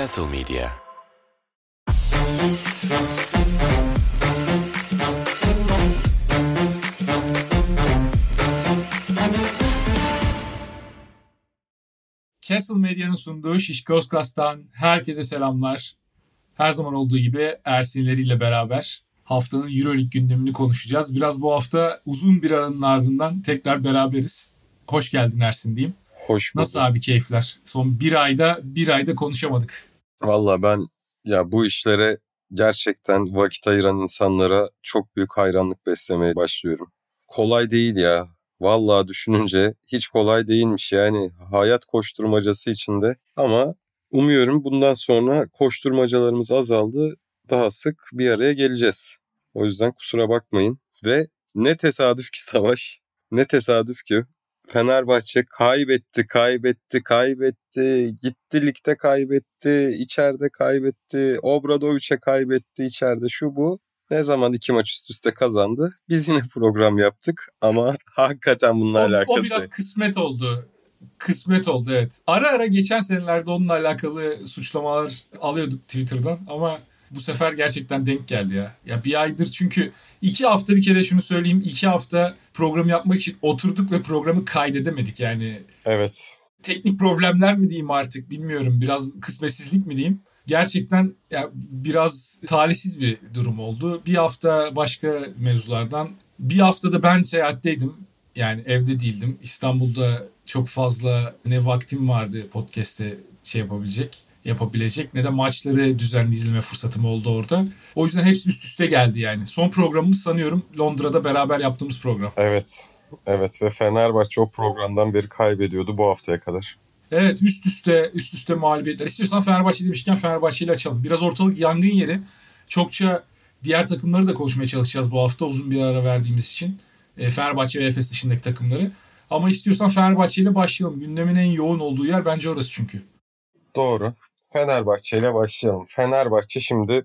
Castle Media Castle Medya'nın sunduğu Şişkoskas'tan herkese selamlar. Her zaman olduğu gibi Ersinleriyle beraber haftanın Euroleague gündemini konuşacağız. Biraz bu hafta uzun bir aranın ardından tekrar beraberiz. Hoş geldin Ersin diyeyim. Hoş bulduk. Nasıl abi keyifler? Son bir ayda bir ayda konuşamadık. Valla ben ya bu işlere gerçekten vakit ayıran insanlara çok büyük hayranlık beslemeye başlıyorum. Kolay değil ya. Vallahi düşününce hiç kolay değilmiş yani hayat koşturmacası içinde ama umuyorum bundan sonra koşturmacalarımız azaldı. Daha sık bir araya geleceğiz. O yüzden kusura bakmayın ve ne tesadüf ki savaş, ne tesadüf ki Fenerbahçe kaybetti, kaybetti, kaybetti. Gitti ligde kaybetti, içeride kaybetti. Obradoviç'e kaybetti içeride şu bu. Ne zaman iki maç üst üste kazandı? Biz yine program yaptık ama hakikaten bununla O, alakası. o biraz kısmet oldu. Kısmet oldu evet. Ara ara geçen senelerde onunla alakalı suçlamalar alıyorduk Twitter'dan ama bu sefer gerçekten denk geldi ya. Ya bir aydır çünkü iki hafta bir kere şunu söyleyeyim. iki hafta program yapmak için oturduk ve programı kaydedemedik yani. Evet. Teknik problemler mi diyeyim artık bilmiyorum. Biraz kısmetsizlik mi diyeyim. Gerçekten ya biraz talihsiz bir durum oldu. Bir hafta başka mevzulardan. Bir haftada ben seyahatteydim. Yani evde değildim. İstanbul'da çok fazla ne vaktim vardı podcast'te şey yapabilecek yapabilecek ne de maçları düzenli izleme fırsatım oldu orada. O yüzden hepsi üst üste geldi yani. Son programımız sanıyorum Londra'da beraber yaptığımız program. Evet. Evet ve Fenerbahçe o programdan beri kaybediyordu bu haftaya kadar. Evet üst üste üst üste mağlubiyetler. İstiyorsan Fenerbahçe demişken Fenerbahçe ile açalım. Biraz ortalık yangın yeri. Çokça diğer takımları da konuşmaya çalışacağız bu hafta uzun bir ara verdiğimiz için. E, Fenerbahçe ve Efes dışındaki takımları. Ama istiyorsan Fenerbahçe ile başlayalım. Gündemin en yoğun olduğu yer bence orası çünkü. Doğru. Fenerbahçe ile başlayalım. Fenerbahçe şimdi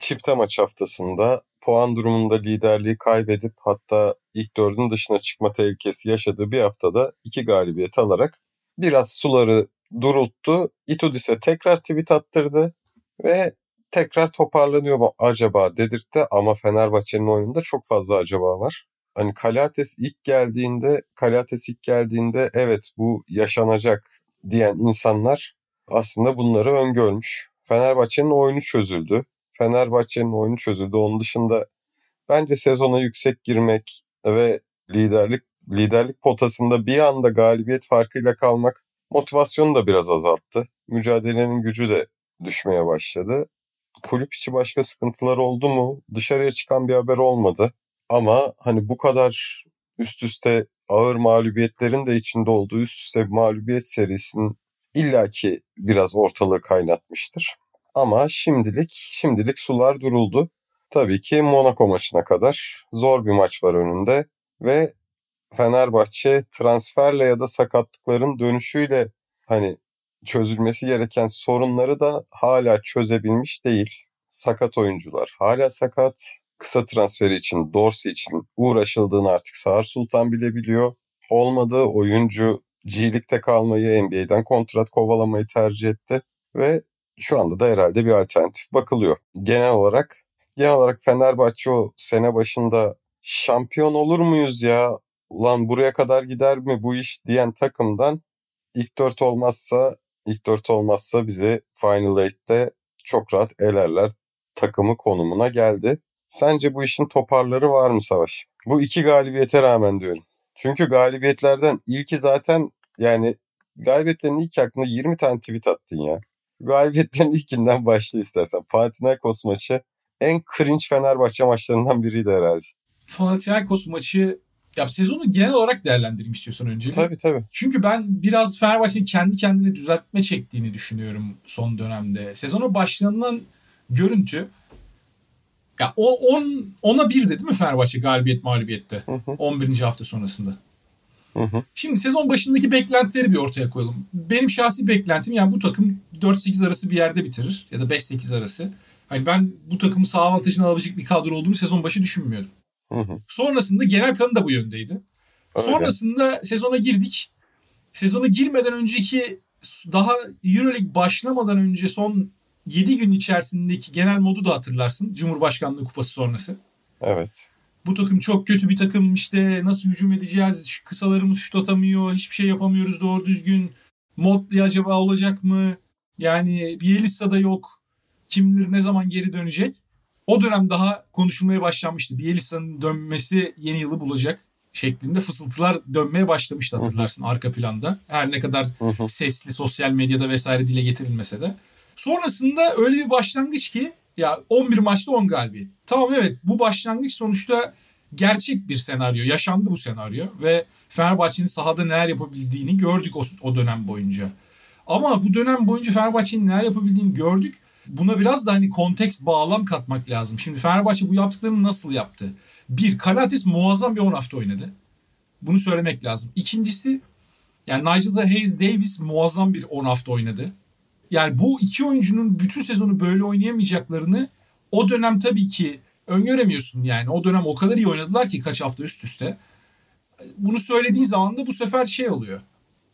çifte maç haftasında puan durumunda liderliği kaybedip hatta ilk dördün dışına çıkma tehlikesi yaşadığı bir haftada iki galibiyet alarak biraz suları durulttu. Itudis'e tekrar tweet attırdı ve tekrar toparlanıyor mu acaba dedirtti ama Fenerbahçe'nin oyununda çok fazla acaba var. Hani Kalates ilk geldiğinde, Kalates ilk geldiğinde evet bu yaşanacak diyen insanlar aslında bunları öngörmüş. Fenerbahçe'nin oyunu çözüldü. Fenerbahçe'nin oyunu çözüldü. Onun dışında bence sezona yüksek girmek ve liderlik liderlik potasında bir anda galibiyet farkıyla kalmak motivasyonu da biraz azalttı. Mücadelenin gücü de düşmeye başladı. Kulüp içi başka sıkıntılar oldu mu? Dışarıya çıkan bir haber olmadı. Ama hani bu kadar üst üste ağır mağlubiyetlerin de içinde olduğu üst üste mağlubiyet serisinin illaki biraz ortalığı kaynatmıştır. Ama şimdilik şimdilik sular duruldu. Tabii ki Monaco maçına kadar zor bir maç var önünde ve Fenerbahçe transferle ya da sakatlıkların dönüşüyle hani çözülmesi gereken sorunları da hala çözebilmiş değil. Sakat oyuncular hala sakat. Kısa transferi için, Dorsey için uğraşıldığını artık Sağır Sultan bile biliyor. Olmadı oyuncu G-Lig'de kalmayı, NBA'den kontrat kovalamayı tercih etti ve şu anda da herhalde bir alternatif bakılıyor. Genel olarak genel olarak Fenerbahçe o sene başında şampiyon olur muyuz ya? Ulan buraya kadar gider mi bu iş diyen takımdan ilk dört olmazsa ilk dört olmazsa bizi Final Eight'te çok rahat elerler takımı konumuna geldi. Sence bu işin toparları var mı Savaş? Bu iki galibiyete rağmen diyorum. Çünkü galibiyetlerden ilki zaten yani galibiyetlerin ilk hakkında 20 tane tweet attın ya. Galibiyetlerin ilkinden başla istersen. Panathinaikos maçı en cringe Fenerbahçe maçlarından biriydi herhalde. Panathinaikos maçı ya sezonu genel olarak değerlendireyim istiyorsan önce. Tabii tabii. Çünkü ben biraz Fenerbahçe'nin kendi kendine düzeltme çektiğini düşünüyorum son dönemde. Sezona başlanılan görüntü ya o 10 ona 1'de değil mi Fenerbahçe galibiyet mağlubiyette? Hı hı. 11. hafta sonrasında. Hı hı. Şimdi sezon başındaki beklentileri bir ortaya koyalım. Benim şahsi beklentim yani bu takım 4-8 arası bir yerde bitirir ya da 5-8 arası. Hani ben bu takımı sağ avantajını alabilecek bir kadro olduğunu sezon başı düşünmüyordum. Hı hı. Sonrasında genel kanı da bu yöndeydi. Öyle. Sonrasında sezona girdik. Sezona girmeden önceki daha Euroleague başlamadan önce son 7 gün içerisindeki genel modu da hatırlarsın. Cumhurbaşkanlığı kupası sonrası. Evet. Bu takım çok kötü bir takım işte nasıl hücum edeceğiz şu kısalarımız şut atamıyor hiçbir şey yapamıyoruz doğru düzgün. Modli acaba olacak mı? Yani Bielitsa'da yok. Kim bilir ne zaman geri dönecek. O dönem daha konuşulmaya başlanmıştı. Bielitsa'nın dönmesi yeni yılı bulacak şeklinde fısıltılar dönmeye başlamıştı hatırlarsın arka planda. Her ne kadar hı hı. sesli sosyal medyada vesaire dile getirilmese de. Sonrasında öyle bir başlangıç ki ya 11 maçta 10 galibiyet. Tamam evet bu başlangıç sonuçta gerçek bir senaryo. Yaşandı bu senaryo ve Fenerbahçe'nin sahada neler yapabildiğini gördük o, o dönem boyunca. Ama bu dönem boyunca Fenerbahçe'nin neler yapabildiğini gördük. Buna biraz da hani konteks bağlam katmak lazım. Şimdi Fenerbahçe bu yaptıklarını nasıl yaptı? Bir, Kalates muazzam bir 10 hafta oynadı. Bunu söylemek lazım. İkincisi yani Nigel Hayes Davis muazzam bir 10 hafta oynadı. Yani bu iki oyuncunun bütün sezonu böyle oynayamayacaklarını o dönem tabii ki öngöremiyorsun yani. O dönem o kadar iyi oynadılar ki kaç hafta üst üste. Bunu söylediğin zaman da bu sefer şey oluyor.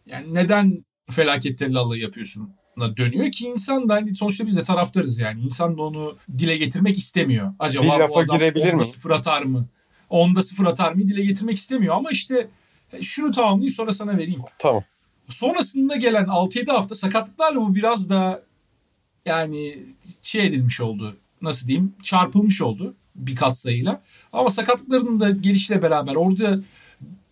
Yani neden felaket tellallığı yapıyorsun? dönüyor ki insan da hani sonuçta biz de taraftarız yani. İnsan da onu dile getirmek istemiyor. Acaba bir lafa adam girebilir mi? sıfır atar mı? Onda sıfır atar mı dile getirmek istemiyor. Ama işte şunu tamamlayayım sonra sana vereyim. Tamam. Sonrasında gelen 6-7 hafta sakatlıklarla bu biraz da yani şey edilmiş oldu. Nasıl diyeyim? Çarpılmış oldu bir kat sayıyla. Ama sakatlıkların da gelişle beraber orada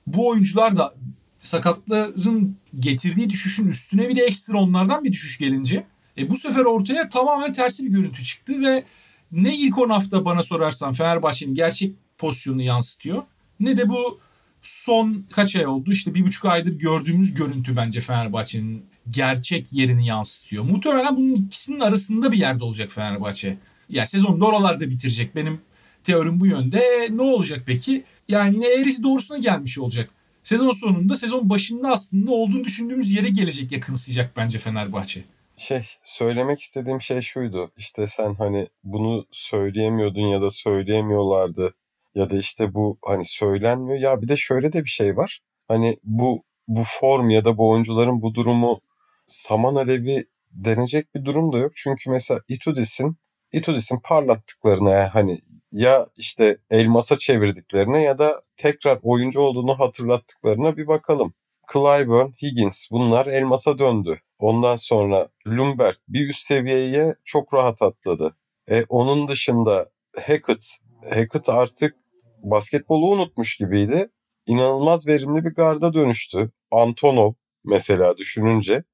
bu oyuncular da sakatlıkların getirdiği düşüşün üstüne bir de ekstra onlardan bir düşüş gelince e, bu sefer ortaya tamamen tersi bir görüntü çıktı ve ne ilk 10 hafta bana sorarsan Fenerbahçe'nin gerçek pozisyonunu yansıtıyor ne de bu son kaç ay oldu işte bir buçuk aydır gördüğümüz görüntü bence Fenerbahçe'nin gerçek yerini yansıtıyor. Muhtemelen bunun ikisinin arasında bir yerde olacak Fenerbahçe. Ya yani sezonu oralarda bitirecek. Benim teorim bu yönde. E, ne olacak peki? Yani yine eğrisi doğrusuna gelmiş olacak sezon sonunda sezon başında aslında olduğunu düşündüğümüz yere gelecek yakınsayacak bence Fenerbahçe. Şey söylemek istediğim şey şuydu. İşte sen hani bunu söyleyemiyordun ya da söyleyemiyorlardı ya da işte bu hani söylenmiyor. Ya bir de şöyle de bir şey var. Hani bu bu form ya da bu oyuncuların bu durumu saman alevi denecek bir durum da yok. Çünkü mesela Itudis'in Itudis'in parlattıklarına hani ya işte elmasa çevirdiklerine ya da tekrar oyuncu olduğunu hatırlattıklarına bir bakalım. Clyburn, Higgins bunlar elmasa döndü. Ondan sonra Lumberg bir üst seviyeye çok rahat atladı. E, onun dışında Hackett, Hackett artık basketbolu unutmuş gibiydi. İnanılmaz verimli bir garda dönüştü. Antonov mesela düşününce.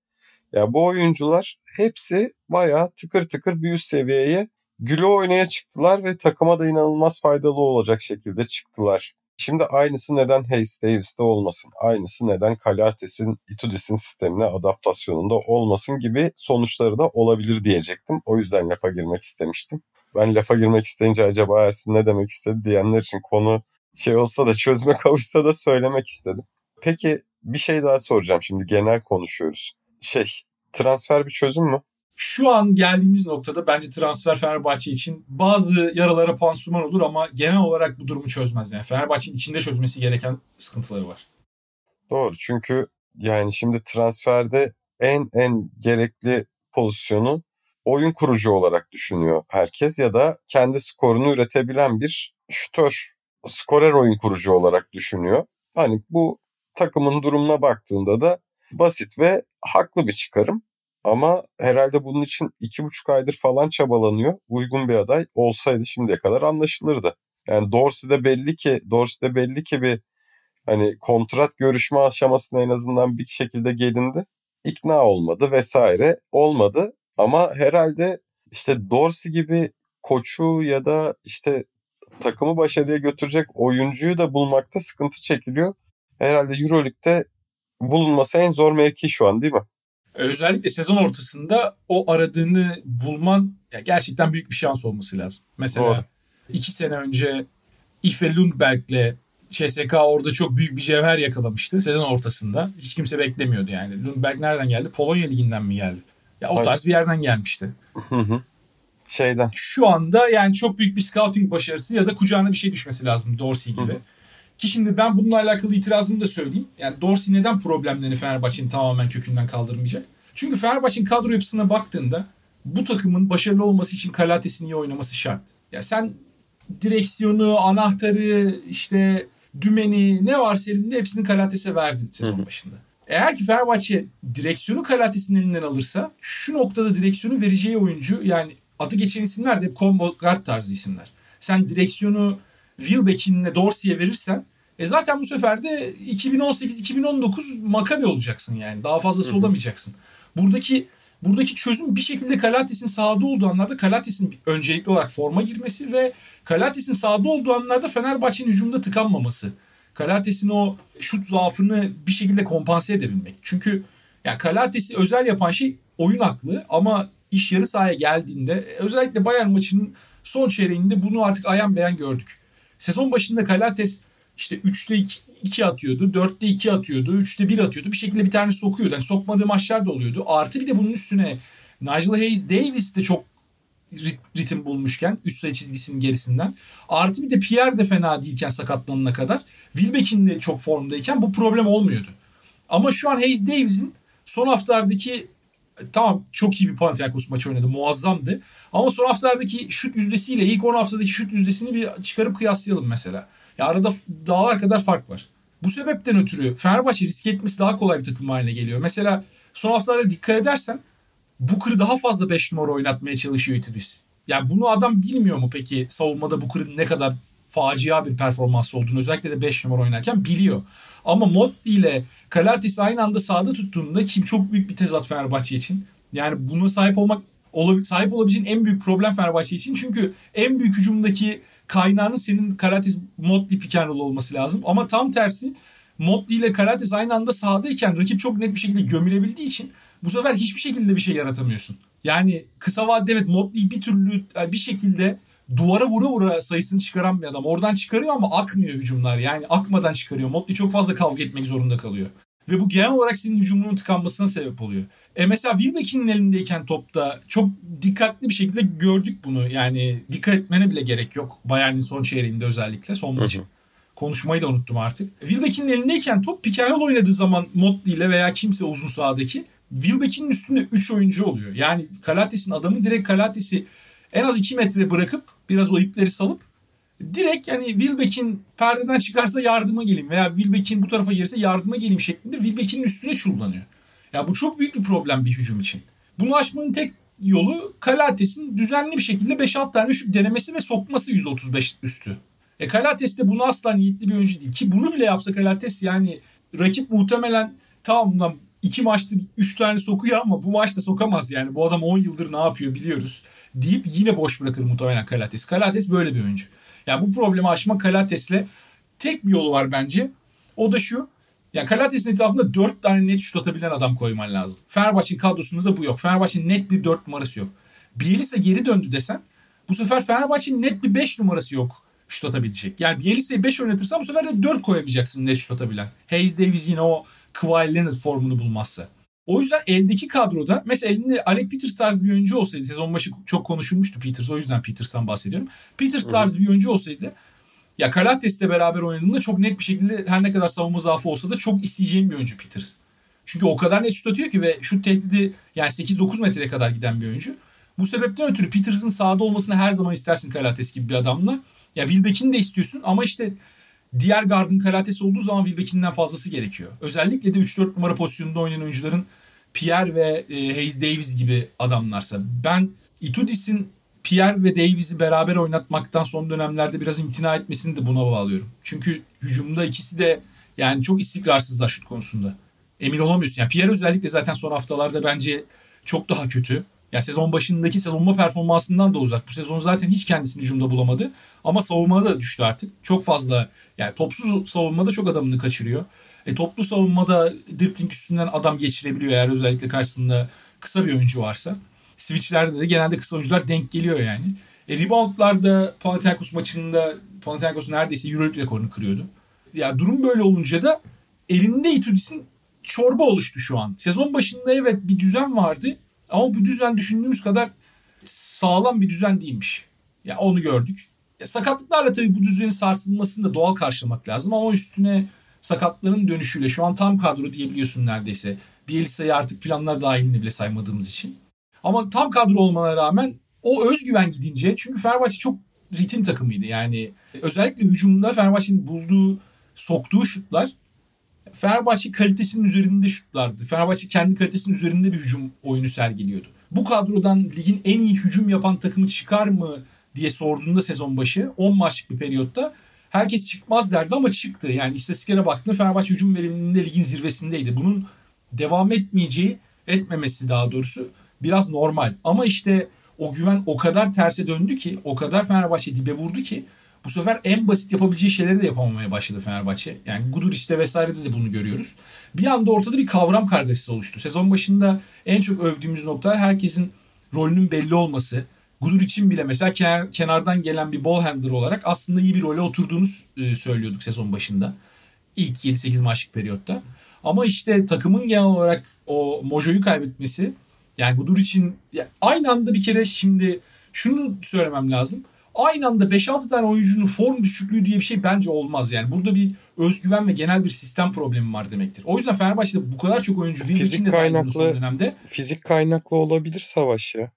Ya bu oyuncular hepsi bayağı tıkır tıkır bir üst seviyeye Gülü oynaya çıktılar ve takıma da inanılmaz faydalı olacak şekilde çıktılar. Şimdi aynısı neden Hayes Davis'te olmasın? Aynısı neden Kalates'in Itudis'in sistemine adaptasyonunda olmasın gibi sonuçları da olabilir diyecektim. O yüzden lafa girmek istemiştim. Ben lafa girmek isteyince acaba Ersin ne demek istedi diyenler için konu şey olsa da çözme kavuşsa da söylemek istedim. Peki bir şey daha soracağım şimdi genel konuşuyoruz. Şey transfer bir çözüm mü? şu an geldiğimiz noktada bence transfer Fenerbahçe için bazı yaralara pansuman olur ama genel olarak bu durumu çözmez. Yani Fenerbahçe'nin içinde çözmesi gereken sıkıntıları var. Doğru çünkü yani şimdi transferde en en gerekli pozisyonu oyun kurucu olarak düşünüyor herkes ya da kendi skorunu üretebilen bir şütör, skorer oyun kurucu olarak düşünüyor. Hani bu takımın durumuna baktığında da basit ve haklı bir çıkarım. Ama herhalde bunun için iki buçuk aydır falan çabalanıyor. Uygun bir aday olsaydı şimdiye kadar anlaşılırdı. Yani Dorsey'de belli ki Dorsey'de belli ki bir hani kontrat görüşme aşamasına en azından bir şekilde gelindi. İkna olmadı vesaire olmadı. Ama herhalde işte Dorsey gibi koçu ya da işte takımı başarıya götürecek oyuncuyu da bulmakta sıkıntı çekiliyor. Herhalde Euroleague'de bulunması en zor mevki şu an değil mi? Özellikle sezon ortasında o aradığını bulman ya gerçekten büyük bir şans olması lazım. Mesela Doğru. iki sene önce Ife Lundberg'le CSK orada çok büyük bir cevher yakalamıştı sezon ortasında. Hiç kimse beklemiyordu yani. Lundberg nereden geldi? Polonya liginden mi geldi? Ya o tarz bir yerden gelmişti. Şeyden. Şu anda yani çok büyük bir scouting başarısı ya da kucağına bir şey düşmesi lazım Dorsey gibi. Hı hı. Ki şimdi ben bununla alakalı itirazımı da söyleyeyim. Yani Dorsey neden problemlerini Fenerbahçe'nin tamamen kökünden kaldırmayacak? Çünkü Fenerbahçe'nin kadro yapısına baktığında bu takımın başarılı olması için Kalates'in iyi oynaması şart. Ya sen direksiyonu, anahtarı, işte dümeni ne varsa elinde hepsini Kalates'e verdin sezon başında. Eğer ki Fenerbahçe direksiyonu Kalates'in elinden alırsa şu noktada direksiyonu vereceği oyuncu yani adı geçen isimler de hep combo guard tarzı isimler. Sen direksiyonu Wilbeck'inle Dorsey'e verirsen e zaten bu sefer de 2018-2019 Makabi olacaksın yani. Daha fazlası hı hı. olamayacaksın. Buradaki buradaki çözüm bir şekilde Kalates'in sahada olduğu anlarda Kalates'in öncelikli olarak forma girmesi ve Kalates'in sahada olduğu anlarda Fenerbahçe'nin hücumda tıkanmaması. Kalates'in o şut zaafını bir şekilde kompanse edebilmek. Çünkü yani Kalates'i özel yapan şey oyun aklı ama iş yarı sahaya geldiğinde özellikle Bayern maçının son çeyreğinde bunu artık ayan beyan gördük. Sezon başında Kalates işte 3'te 2, 2 atıyordu, 4'te 2 atıyordu, 3'te 1 atıyordu. Bir şekilde bir tane sokuyordu. Yani sokmadığı maçlar da oluyordu. Artı bir de bunun üstüne Nigel Hayes Davis de çok ritim bulmuşken üst sayı çizgisinin gerisinden. Artı bir de Pierre de fena değilken sakatlanana kadar. Wilbeck'in de çok formdayken bu problem olmuyordu. Ama şu an Hayes Davis'in son haftalardaki tamam çok iyi bir Panathinaikos maçı oynadı. Muazzamdı. Ama son haftalardaki şut yüzdesiyle ilk 10 haftadaki şut yüzdesini bir çıkarıp kıyaslayalım mesela. Ya arada dağlar kadar fark var. Bu sebepten ötürü Fenerbahçe risk etmesi daha kolay bir takım haline geliyor. Mesela son haftalarda dikkat edersen Booker'ı daha fazla 5 numara oynatmaya çalışıyor Itudis. Yani bunu adam bilmiyor mu peki savunmada Booker'ın ne kadar facia bir performans olduğunu özellikle de 5 numara oynarken biliyor. Ama Motti ile Kalatis aynı anda sahada tuttuğunda kim çok büyük bir tezat Fenerbahçe için. Yani buna sahip olmak sahip olabileceğin en büyük problem Fenerbahçe için. Çünkü en büyük hücumdaki kaynağının senin Karates Motley pick and olması lazım. Ama tam tersi Motley ile Karates aynı anda sahadayken rakip çok net bir şekilde gömülebildiği için bu sefer hiçbir şekilde bir şey yaratamıyorsun. Yani kısa vadede evet Motley bir türlü bir şekilde duvara vura vura sayısını çıkaran bir adam. Oradan çıkarıyor ama akmıyor hücumlar. Yani akmadan çıkarıyor. Motley çok fazla kavga etmek zorunda kalıyor. Ve bu genel olarak senin hücumunun tıkanmasına sebep oluyor. E mesela Wilbeck'in elindeyken topta çok dikkatli bir şekilde gördük bunu. Yani dikkat etmene bile gerek yok. Bayern'in son çeyreğinde özellikle son maçı. Konuşmayı da unuttum artık. Wilbeck'in elindeyken top pick oynadığı zaman Motley ile veya kimse uzun sahadaki Wilbeck'in üstünde 3 oyuncu oluyor. Yani Kalates'in adamı direkt Kalates'i en az 2 metre bırakıp biraz o ipleri salıp direkt yani Wilbeck'in perdeden çıkarsa yardıma geleyim veya Wilbeck'in bu tarafa gelirse yardıma geleyim şeklinde Wilbeck'in üstüne çullanıyor. Ya bu çok büyük bir problem bir hücum için. Bunu aşmanın tek yolu Kalates'in düzenli bir şekilde 5-6 tane şut denemesi ve sokması %35 üstü. E Kalates de bunu asla niyetli bir oyuncu değil. Ki bunu bile yapsa Kalates yani rakip muhtemelen tamam iki maçta üç tane sokuyor ama bu maçta sokamaz yani. Bu adam 10 yıldır ne yapıyor biliyoruz deyip yine boş bırakır muhtemelen Kalates. Kalates böyle bir oyuncu. Yani bu problemi aşmak Kalates'le tek bir yolu var bence. O da şu. Ya Kalates'in etrafında 4 tane net şut atabilen adam koyman lazım. Fenerbahçe'nin kadrosunda da bu yok. Fenerbahçe'nin net bir 4 numarası yok. Bielisa geri döndü desen bu sefer Fenerbahçe'nin net bir 5 numarası yok şut atabilecek. Yani Bielisa'yı 5 oynatırsan bu sefer de 4 koyamayacaksın net şut atabilen. Hayes Davis yine o Kawhi Leonard formunu bulmazsa. O yüzden eldeki kadroda mesela elinde Alec Peters tarzı bir oyuncu olsaydı sezon başı çok konuşulmuştu Peters o yüzden Peters'tan bahsediyorum. Peters tarzı bir oyuncu olsaydı ya Kalates'le beraber oynadığında çok net bir şekilde her ne kadar savunma zaafı olsa da çok isteyeceğim bir oyuncu Peters. Çünkü o kadar net şut atıyor ki ve şut tehdidi yani 8-9 metreye kadar giden bir oyuncu. Bu sebepten ötürü Peters'ın sahada olmasını her zaman istersin Kalates gibi bir adamla. Ya Wilbeck'ini de istiyorsun ama işte diğer gardın Kalates olduğu zaman Wilbeck'inden fazlası gerekiyor. Özellikle de 3-4 numara pozisyonunda oynayan oyuncuların Pierre ve e, Hayes Davis gibi adamlarsa. Ben Itudis'in Pierre ve Davis'i beraber oynatmaktan son dönemlerde biraz imtina etmesini de buna bağlıyorum. Çünkü hücumda ikisi de yani çok istikrarsızlar şut konusunda. Emin olamıyorsun. Yani Pierre özellikle zaten son haftalarda bence çok daha kötü. Ya sezon başındaki savunma performansından da uzak. Bu sezon zaten hiç kendisini hücumda bulamadı. Ama savunmada da düştü artık. Çok fazla yani topsuz savunmada çok adamını kaçırıyor. E, toplu savunmada dribbling üstünden adam geçirebiliyor eğer özellikle karşısında kısa bir oyuncu varsa. Switchlerde de genelde kısa oyuncular denk geliyor yani. E, reboundlarda Panathinaikos maçında Panathinaikos neredeyse Euroleague rekorunu kırıyordu. Ya durum böyle olunca da elinde Itudis'in çorba oluştu şu an. Sezon başında evet bir düzen vardı ama bu düzen düşündüğümüz kadar sağlam bir düzen değilmiş. Ya onu gördük. Ya sakatlıklarla tabii bu düzenin sarsılmasını da doğal karşılamak lazım ama üstüne sakatların dönüşüyle şu an tam kadro diyebiliyorsun neredeyse. Bielitsa'yı artık planlar dahilinde bile saymadığımız için. Ama tam kadro olmana rağmen o özgüven gidince çünkü Fenerbahçe çok ritim takımıydı. Yani özellikle hücumda Fenerbahçe'nin bulduğu, soktuğu şutlar Fenerbahçe kalitesinin üzerinde şutlardı. Fenerbahçe kendi kalitesinin üzerinde bir hücum oyunu sergiliyordu. Bu kadrodan ligin en iyi hücum yapan takımı çıkar mı diye sorduğunda sezon başı 10 maçlık bir periyotta herkes çıkmaz derdi ama çıktı. Yani istatistiklere baktığında Fenerbahçe hücum verimliliğinde ligin zirvesindeydi. Bunun devam etmeyeceği, etmemesi daha doğrusu biraz normal. Ama işte o güven o kadar terse döndü ki, o kadar Fenerbahçe dibe vurdu ki bu sefer en basit yapabileceği şeyleri de yapamamaya başladı Fenerbahçe. Yani Gudur işte vesairede de bunu görüyoruz. Bir anda ortada bir kavram kargaşası oluştu. Sezon başında en çok övdüğümüz noktalar herkesin rolünün belli olması. Gudur için bile mesela kenar, kenardan gelen bir ball handler olarak aslında iyi bir role oturduğunu e, söylüyorduk sezon başında. İlk 7-8 maçlık periyotta. Ama işte takımın genel olarak o mojoyu kaybetmesi yani Gudur için aynı anda bir kere şimdi şunu söylemem lazım aynı anda 5-6 tane oyuncunun form düşüklüğü diye bir şey bence olmaz yani. Burada bir özgüven ve genel bir sistem problemi var demektir. O yüzden Fenerbahçe'de bu kadar çok oyuncu fizik kaynaklı son dönemde. Fizik kaynaklı olabilir savaş ya.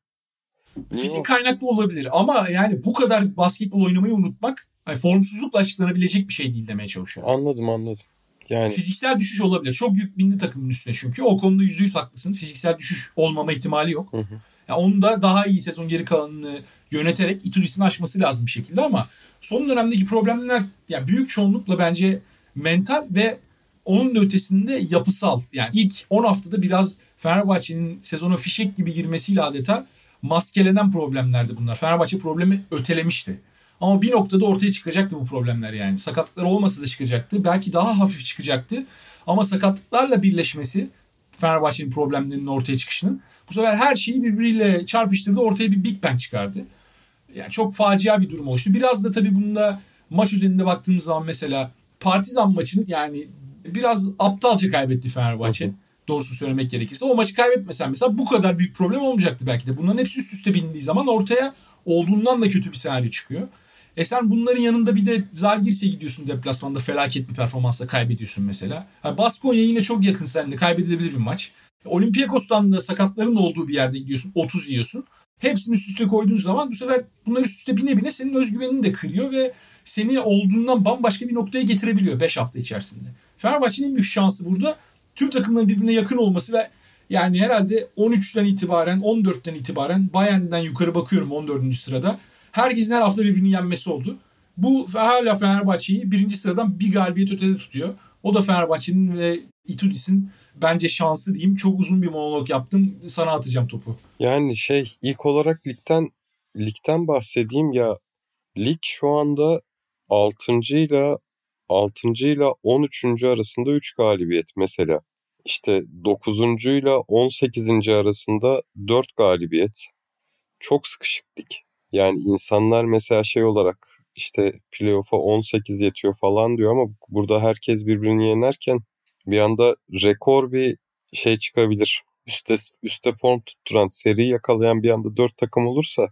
Fizik kaynaklı olabilir ama yani bu kadar basketbol oynamayı unutmak hani formsuzlukla açıklanabilecek bir şey değil demeye çalışıyorum. Anladım anladım. Yani fiziksel düşüş olabilir. Çok yük bindi takımın üstüne çünkü. O konuda %100 haklısın. Fiziksel düşüş olmama ihtimali yok. Hı hı. Yani onun da daha iyi sezon geri kalanını yöneterek Ituris'ini aşması lazım bir şekilde ama son dönemdeki problemler yani büyük çoğunlukla bence mental ve onun da ötesinde yapısal. Yani ilk 10 haftada biraz Fenerbahçe'nin sezona fişek gibi girmesiyle adeta maskelenen problemlerdi bunlar. Fenerbahçe problemi ötelemişti. Ama bir noktada ortaya çıkacaktı bu problemler yani. Sakatlıklar olmasa da çıkacaktı. Belki daha hafif çıkacaktı. Ama sakatlıklarla birleşmesi Fenerbahçe'nin problemlerinin ortaya çıkışının bu sefer her şeyi birbiriyle çarpıştırdı. Ortaya bir Big Bang çıkardı. Yani çok facia bir durum oluştu. Biraz da tabii bunda maç üzerinde baktığımız zaman mesela Partizan maçını yani biraz aptalca kaybetti Fenerbahçe. Hı hı. Doğrusu söylemek gerekirse. O maçı kaybetmesen mesela bu kadar büyük problem olmayacaktı belki de. Bunların hepsi üst üste bindiği zaman ortaya olduğundan da kötü bir senaryo çıkıyor. E sen bunların yanında bir de Zalgiris'e gidiyorsun deplasmanda felaket bir performansla kaybediyorsun mesela. Yani Baskonya yine çok yakın seninle kaybedilebilir bir maç. Olympiakos'tan da sakatların olduğu bir yerde gidiyorsun 30 yiyorsun. Hepsini üst üste koyduğun zaman bu sefer bunlar üst üste bine bine senin özgüvenini de kırıyor ve seni olduğundan bambaşka bir noktaya getirebiliyor 5 hafta içerisinde. Fenerbahçe'nin büyük şansı burada tüm takımların birbirine yakın olması ve yani herhalde 13'ten itibaren 14'ten itibaren Bayern'den yukarı bakıyorum 14. sırada. Herkesin her hafta birbirini yenmesi oldu. Bu hala Fenerbahçe'yi birinci sıradan bir galibiyet ötede tutuyor. O da Fenerbahçe'nin ve Itudis'in bence şansı diyeyim. Çok uzun bir monolog yaptım. Sana atacağım topu. Yani şey ilk olarak ligden ligden bahsedeyim ya lig şu anda 6. ile 6. ile 13. arasında 3 galibiyet mesela. İşte 9. ile 18. arasında 4 galibiyet. Çok sıkışık lig. Yani insanlar mesela şey olarak işte playoff'a 18 yetiyor falan diyor ama burada herkes birbirini yenerken bir anda rekor bir şey çıkabilir. Üste, üste form tutturan, seri yakalayan bir anda 4 takım olursa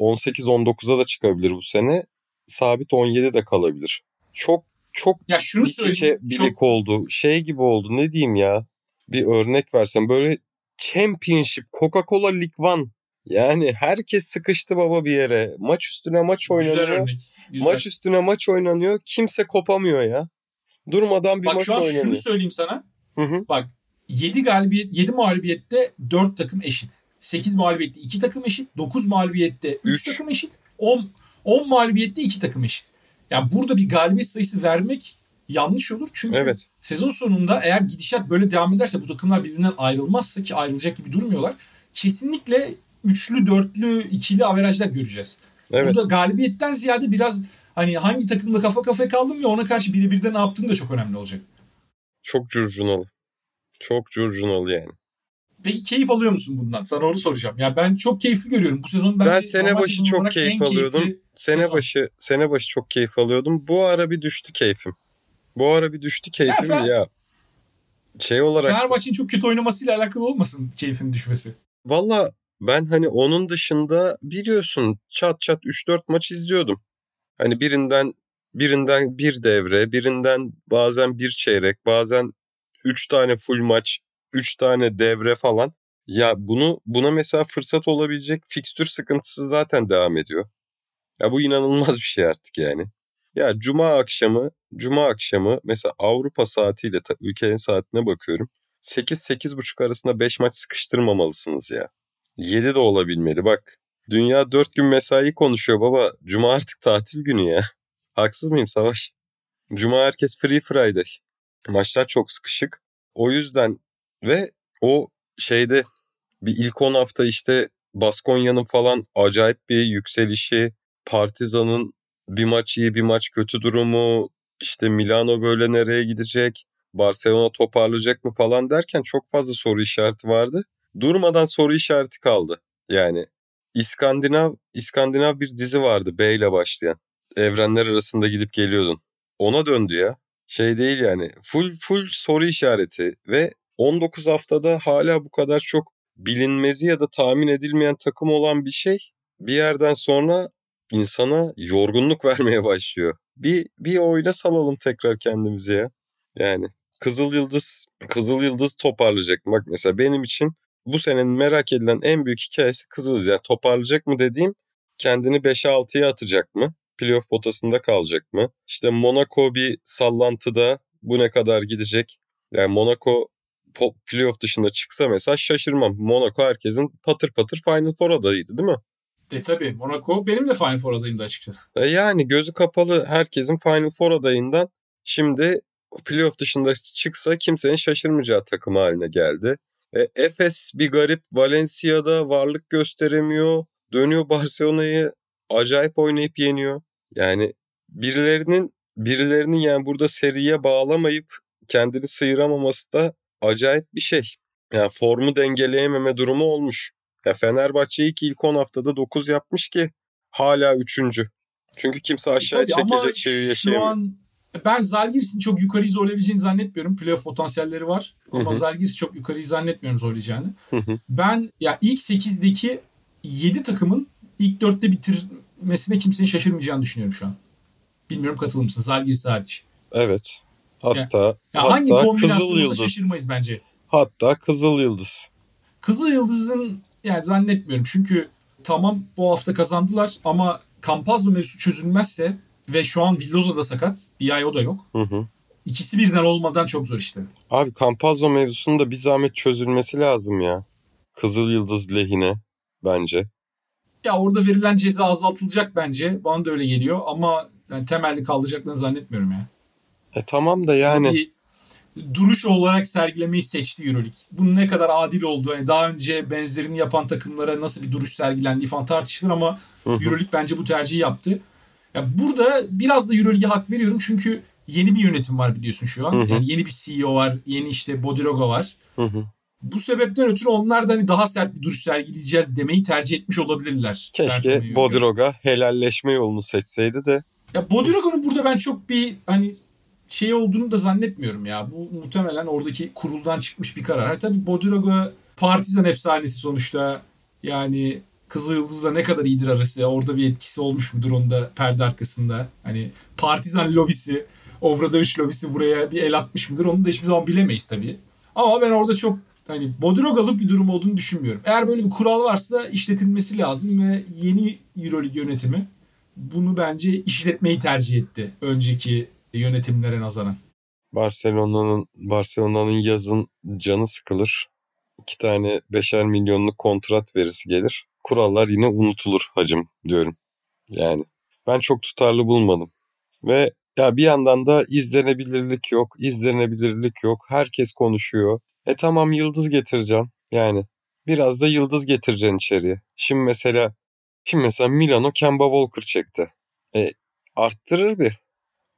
18-19'a da çıkabilir bu sene. Sabit 17 de kalabilir. Çok çok ya şunu iç içe birlik çok... oldu. Şey gibi oldu ne diyeyim ya. Bir örnek versem böyle Championship, Coca-Cola League One. Yani herkes sıkıştı baba bir yere. Maç üstüne maç oynanıyor. Güzel örnek. Güzel. Maç üstüne maç oynanıyor. Kimse kopamıyor ya. Durmadan bir Bak, maç oynanıyor. Bak şu an şunu söyleyeyim sana. Hı hı. Bak 7 galibiyet 7 mağlubiyette 4 takım eşit. 8 mağlubiyette 2 takım eşit. 9 mağlubiyette 3 takım eşit. 10 10 mağlubiyette 2 takım eşit. Yani burada bir galibiyet sayısı vermek yanlış olur. Çünkü evet. sezon sonunda eğer gidişat böyle devam ederse bu takımlar birbirinden ayrılmazsa ki ayrılacak gibi durmuyorlar. Kesinlikle üçlü, dörtlü, ikili averajlar göreceğiz. Evet. Burada galibiyetten ziyade biraz hani hangi takımla kafa kafaya kaldım ya ona karşı birebirde ne yaptığın da çok önemli olacak. Çok curcunalı. Çok curcunalı yani. Peki keyif alıyor musun bundan? Sana onu soracağım. Ya ben çok keyifli görüyorum. Bu sezon ben sene başı çok keyif alıyordum. Sene sezon. başı sene başı çok keyif alıyordum. Bu ara bir düştü keyfim. Bu ara bir düştü keyfim ya. ya. Şey olarak Fenerbahçe'nin çok kötü oynamasıyla alakalı olmasın keyfin düşmesi. Valla ben hani onun dışında biliyorsun çat çat 3-4 maç izliyordum. Hani birinden birinden bir devre, birinden bazen bir çeyrek, bazen üç tane full maç 3 tane devre falan. Ya bunu buna mesela fırsat olabilecek fikstür sıkıntısı zaten devam ediyor. Ya bu inanılmaz bir şey artık yani. Ya cuma akşamı, cuma akşamı mesela Avrupa saatiyle ülkenin saatine bakıyorum. 8-8.30 arasında 5 maç sıkıştırmamalısınız ya. 7 de olabilmeli bak. Dünya 4 gün mesai konuşuyor baba. Cuma artık tatil günü ya. Haksız mıyım Savaş? Cuma herkes free Friday. Maçlar çok sıkışık. O yüzden ve o şeyde bir ilk 10 hafta işte Baskonya'nın falan acayip bir yükselişi, Partizan'ın bir maç iyi bir maç kötü durumu, işte Milano böyle nereye gidecek, Barcelona toparlayacak mı falan derken çok fazla soru işareti vardı. Durmadan soru işareti kaldı. Yani İskandinav İskandinav bir dizi vardı B ile başlayan. Evrenler arasında gidip geliyordun. Ona döndü ya. Şey değil yani. Full full soru işareti ve 19 haftada hala bu kadar çok bilinmezi ya da tahmin edilmeyen takım olan bir şey bir yerden sonra insana yorgunluk vermeye başlıyor. Bir bir oyuna salalım tekrar kendimizi ya. Yani Kızıl Yıldız Kızıl Yıldız toparlayacak. Bak mesela benim için bu senenin merak edilen en büyük hikayesi Kızıl Yıldız. Yani toparlayacak mı dediğim kendini 5'e 6'ya atacak mı? Playoff potasında kalacak mı? İşte Monaco bir sallantıda bu ne kadar gidecek? Yani Monaco playoff dışında çıksa mesela şaşırmam. Monaco herkesin patır patır Final Four adayıydı değil mi? E tabi Monaco benim de Final Four adayımdı açıkçası. E yani gözü kapalı herkesin Final Four adayından şimdi playoff dışında çıksa kimsenin şaşırmayacağı takım haline geldi. E, Efes bir garip Valencia'da varlık gösteremiyor. Dönüyor Barcelona'yı acayip oynayıp yeniyor. Yani birilerinin birilerinin yani burada seriye bağlamayıp kendini sıyıramaması da acayip bir şey. Yani formu dengeleyememe durumu olmuş. Ya Fenerbahçe ilk ilk 10 haftada 9 yapmış ki hala 3. Çünkü kimse aşağıya e çekecek şeyi yaşayamıyor. Şu an ben Zalgiris'in çok yukarıyı zorlayabileceğini zannetmiyorum. Playoff potansiyelleri var. Ama Zalgiris çok yukarıyı zannetmiyorum zorlayacağını. Ben ya ilk 8'deki 7 takımın ilk 4'te bitirmesine kimsenin şaşırmayacağını düşünüyorum şu an. Bilmiyorum katılır mısın? Zalgiris hariç. Evet. Hatta, ya, ya hatta hangi kombinasyonumuza şaşırmayız bence. Hatta Kızıl Yıldız. Kızıl Yıldız'ın yani zannetmiyorum. Çünkü tamam bu hafta kazandılar ama Campazzo mevzusu çözülmezse ve şu an Villoza da sakat. Bir ay o da yok. Hı hı. İkisi birden olmadan çok zor işte. Abi Campazzo mevzusunun da bir zahmet çözülmesi lazım ya. Kızıl Yıldız lehine bence. Ya orada verilen ceza azaltılacak bence. Bana da öyle geliyor ama yani temelli kalacaklarını zannetmiyorum ya. E tamam da yani. Bir duruş olarak sergilemeyi seçti Euroleague. Bunun ne kadar adil olduğu, hani daha önce benzerini yapan takımlara nasıl bir duruş sergilendiği falan tartışılır ama Euroleague bence bu tercihi yaptı. Ya burada biraz da Euroleague'e hak veriyorum çünkü yeni bir yönetim var biliyorsun şu an. Yani yeni bir CEO var, yeni işte Bodiroga var. Bu sebepten ötürü onlar da hani daha sert bir duruş sergileyeceğiz demeyi tercih etmiş olabilirler. Keşke Bodiroga helalleşme yolunu seçseydi de. Ya Bodiroga'nın burada ben çok bir hani şey olduğunu da zannetmiyorum ya. Bu muhtemelen oradaki kuruldan çıkmış bir karar. Tabii Bodiroga partizan efsanesi sonuçta. Yani Kızıl Yıldız'la ne kadar iyidir arası. Orada bir etkisi olmuş mudur onda perde arkasında. Hani partizan lobisi, Obradoviç lobisi buraya bir el atmış mıdır onu da hiçbir zaman bilemeyiz tabii. Ama ben orada çok hani Bodirogalık bir durum olduğunu düşünmüyorum. Eğer böyle bir kural varsa işletilmesi lazım ve yeni Euroleague yönetimi bunu bence işletmeyi tercih etti önceki yönetimlere nazaran. Barcelona'nın Barcelona'nın yazın canı sıkılır. İki tane beşer milyonluk kontrat verisi gelir. Kurallar yine unutulur hacım diyorum. Yani ben çok tutarlı bulmadım. Ve ya bir yandan da izlenebilirlik yok, izlenebilirlik yok. Herkes konuşuyor. E tamam yıldız getireceğim. Yani biraz da yıldız getireceksin içeriye. Şimdi mesela şimdi mesela Milano Kemba Walker çekti. E arttırır bir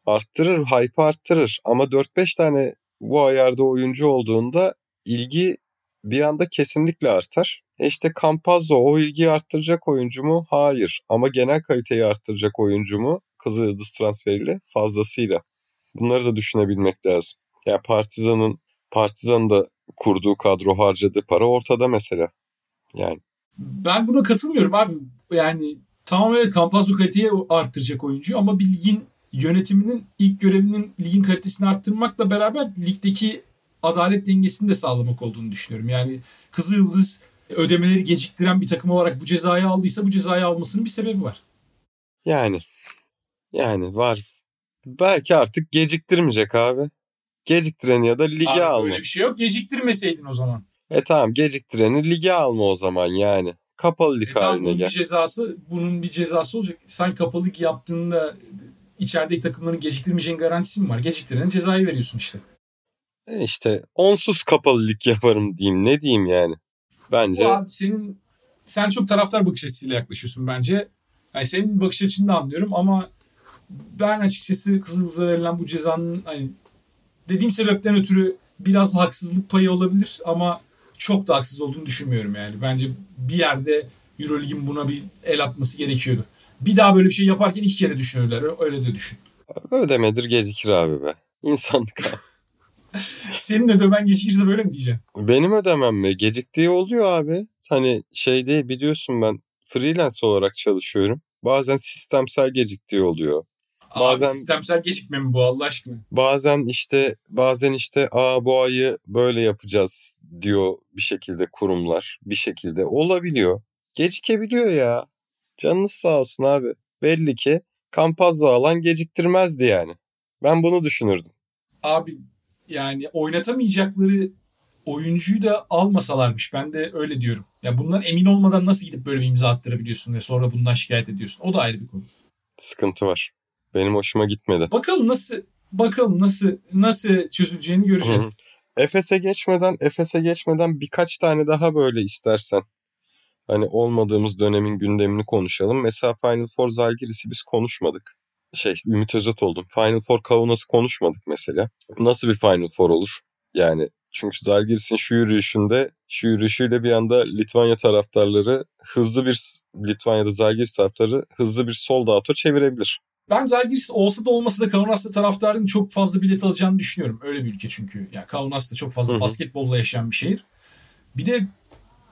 arttırır, hype arttırır. Ama 4-5 tane bu ayarda oyuncu olduğunda ilgi bir anda kesinlikle artar. E işte Campazzo o ilgiyi arttıracak oyuncu mu? Hayır. Ama genel kaliteyi arttıracak oyuncu mu? Kızıl Yıldız transferiyle fazlasıyla. Bunları da düşünebilmek lazım. Ya yani Partizan'ın Partizan'ın da kurduğu kadro harcadığı para ortada mesela. Yani. Ben buna katılmıyorum abi. Yani tamam evet Campazzo kaliteyi arttıracak oyuncu ama bir ligin yönetiminin ilk görevinin ligin kalitesini arttırmakla beraber ligdeki adalet dengesini de sağlamak olduğunu düşünüyorum. Yani Kızıl Yıldız ödemeleri geciktiren bir takım olarak bu cezayı aldıysa bu cezayı almasının bir sebebi var. Yani yani var. Belki artık geciktirmeyecek abi. Geciktireni ya da lige Abi alma. böyle bir şey yok. Geciktirmeseydin o zaman. E tamam geciktireni lige alma o zaman yani. Kapalı lig E tamam haline bunun gel. bir cezası, bunun bir cezası olacak. Sen kapalı lig yaptığında içerideki takımların geciktirmeyeceğin garantisi mi var? Geciktirene cezayı veriyorsun işte. E işte onsuz kapalı lig yaparım diyeyim. Ne diyeyim yani. Bence abi senin sen çok taraftar bakış açısıyla yaklaşıyorsun bence. Yani senin bakış açını da anlıyorum ama ben açıkçası Kızıldız'a verilen bu cezanın hani dediğim sebepten ötürü biraz haksızlık payı olabilir ama çok da haksız olduğunu düşünmüyorum yani. Bence bir yerde Eurolig'in buna bir el atması gerekiyordu. Bir daha böyle bir şey yaparken iki kere düşünürler. Öyle de düşün. ödemedir gecikir abi be. İnsanlık abi. Senin ödemen gecikirse böyle mi diyeceksin? Benim ödemem mi? Geciktiği oluyor abi. Hani şey değil biliyorsun ben freelance olarak çalışıyorum. Bazen sistemsel geciktiği oluyor. Bazen- Abi sistemsel gecikme mi bu Allah aşkına? Bazen işte bazen işte aa bu ayı böyle yapacağız diyor bir şekilde kurumlar. Bir şekilde olabiliyor. Gecikebiliyor ya. Canınız sağ olsun abi. Belli ki Campazzo alan geciktirmezdi yani. Ben bunu düşünürdüm. Abi yani oynatamayacakları oyuncuyu da almasalarmış. Ben de öyle diyorum. Ya bundan emin olmadan nasıl gidip böyle bir imza attırabiliyorsun ve sonra bundan şikayet ediyorsun? O da ayrı bir konu. Sıkıntı var. Benim hoşuma gitmedi. Bakalım nasıl bakalım nasıl nasıl çözüleceğini göreceğiz. Efes'e geçmeden Efes'e geçmeden birkaç tane daha böyle istersen. Hani olmadığımız dönemin gündemini konuşalım. Mesela Final Four Zalgiris'i biz konuşmadık. Şey Ümit Özat oldum. Final Four Kaunas'ı konuşmadık mesela. Nasıl bir Final Four olur? Yani çünkü Zalgiris'in şu yürüyüşünde şu yürüyüşüyle bir anda Litvanya taraftarları hızlı bir Litvanya'da Zalgiris taraftarı hızlı bir sold out'a çevirebilir. Ben Zalgiris olsa da olmasa da Kaunas'ta taraftarın çok fazla bilet alacağını düşünüyorum. Öyle bir ülke çünkü. Yani Kaunas da çok fazla Hı hı. basketbolla yaşayan bir şehir. Bir de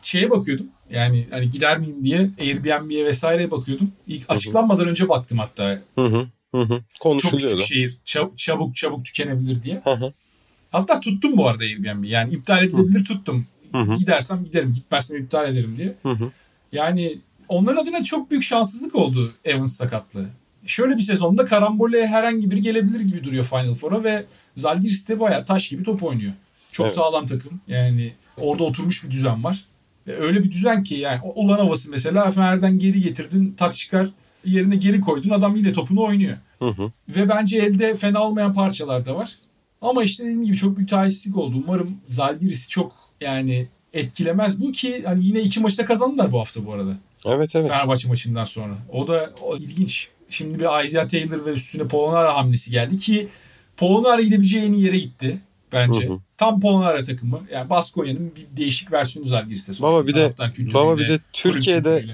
şeye bakıyordum. Yani hani gider miyim diye Airbnb'ye vesaireye bakıyordum. İlk açıklanmadan önce baktım hatta. Hı hı. Hı hı. Çok küçük şehir. çab- Çabuk çabuk tükenebilir diye. Hı hı. Hatta tuttum bu arada Airbnb. Yani iptal edilebilir tuttum. Hı hı. Gidersem giderim. Gitmezsem iptal ederim diye. Hı hı. Yani onların adına çok büyük şanssızlık oldu Evans sakatlığı. Şöyle bir sezonda karambole herhangi biri gelebilir gibi duruyor Final Four'a ve Zalgiris de bayağı taş gibi top oynuyor. Çok Evet. sağlam takım. Yani orada oturmuş bir düzen var. Ve öyle bir düzen ki yani olan havası mesela Fener'den geri getirdin tak çıkar yerine geri koydun adam yine topunu oynuyor. Hı hı. Ve bence elde fena olmayan parçalar da var. Ama işte dediğim gibi çok büyük talihsizlik oldu. Umarım Zalgiris'i çok yani etkilemez bu ki hani yine iki maçta kazandılar bu hafta bu arada. Evet evet. Fenerbahçe maçından sonra. O da o ilginç. Şimdi bir Isaiah Taylor ve üstüne Polonara hamlesi geldi ki Polonara gidebileceği en iyi yere gitti bence. Hı hı. Tam Polonara takımı. Yani Baskonya'nın bir değişik versiyonu Zalgiris'te sonuçta. Baba bir de- Baba bir de Türkiye'de.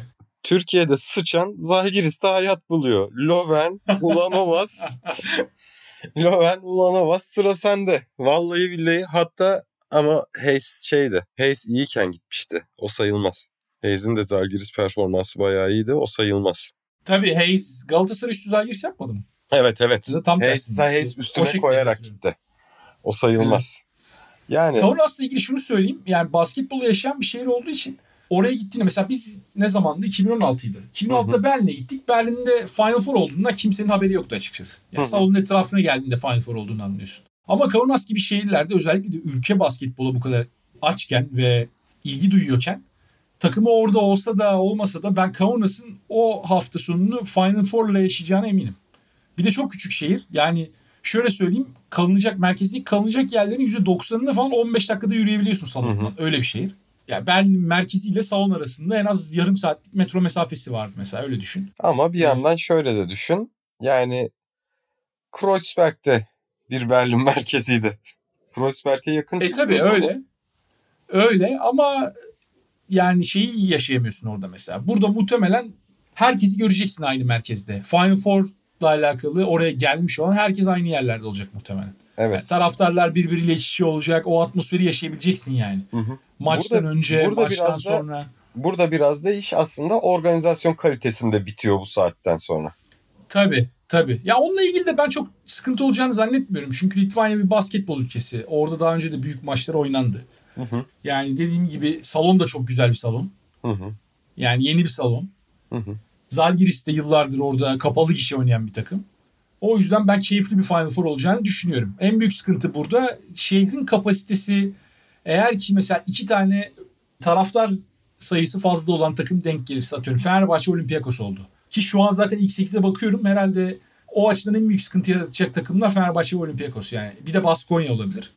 Türkiye'de sıçan Zalgiris'te hayat buluyor. Loven, Ulanovas. Loven, Ulanovas sıra sende. Vallahi billahi hatta ama Hayes şeydi. Hayes iyiyken gitmişti. O sayılmaz. Hayes'in de Zalgiris performansı bayağı iyiydi. O sayılmaz. Tabii Hayes Galatasaray üstü Zalgiris yapmadı mı? Evet evet. Tam Hayes. Hayes üstüne koyarak gitti. O sayılmaz. Yani Kaunas'la ilgili şunu söyleyeyim. Yani basketbolu yaşayan bir şehir olduğu için oraya gittiğinde mesela biz ne zamandı? 2016'ydı. 2016'da Berlin'e gittik. Berlin'de Final Four olduğunda kimsenin haberi yoktu açıkçası. Yani salonun etrafına geldiğinde Final Four olduğunu anlıyorsun. Ama Kaunas gibi şehirlerde özellikle de ülke basketbola bu kadar açken ve ilgi duyuyorken takımı orada olsa da olmasa da ben Kaunas'ın o hafta sonunu Final Four'la yaşayacağına eminim. Bir de çok küçük şehir. Yani şöyle söyleyeyim kalınacak merkezdeki kalınacak yerlerin %90'ını falan 15 dakikada yürüyebiliyorsun salondan. Öyle bir şehir. Ya Berlin merkeziyle salon arasında en az yarım saatlik metro mesafesi vardı mesela öyle düşün. ama bir yandan şöyle de düşün. Yani Kreuzberg'de bir Berlin merkeziydi. Kreuzberg'e yakın. E tabi o zaman. öyle. Öyle ama yani şeyi yaşayamıyorsun orada mesela. Burada muhtemelen herkesi göreceksin aynı merkezde. Final Four'la alakalı oraya gelmiş olan herkes aynı yerlerde olacak muhtemelen. Evet. Taraftarlar birbiriyle iç içe olacak. O atmosferi yaşayabileceksin yani. Hı hı. Maçtan Burada- önce, burada maçtan biraz da- sonra. Burada biraz da iş aslında organizasyon kalitesinde bitiyor bu saatten sonra. Tabii. Tabii. Ya onunla ilgili de ben çok sıkıntı olacağını zannetmiyorum. Çünkü Litvanya bir basketbol ülkesi. Orada daha önce de büyük maçlar oynandı. Hı hı. Yani dediğim gibi salon da çok güzel bir salon. Hı hı. Yani yeni bir salon. Hı hı. Zalgiris de yıllardır orada kapalı gişe oynayan bir takım. O yüzden ben keyifli bir Final Four olacağını düşünüyorum. En büyük sıkıntı burada şehrin kapasitesi eğer ki mesela iki tane taraftar sayısı fazla olan takım denk gelirse atıyorum. Fenerbahçe Olympiakos oldu. Ki şu an zaten ilk 8'e bakıyorum. Herhalde o açıdan en büyük sıkıntı yaratacak takımlar Fenerbahçe ve Olympiakos yani. Bir de Baskonya olabilir.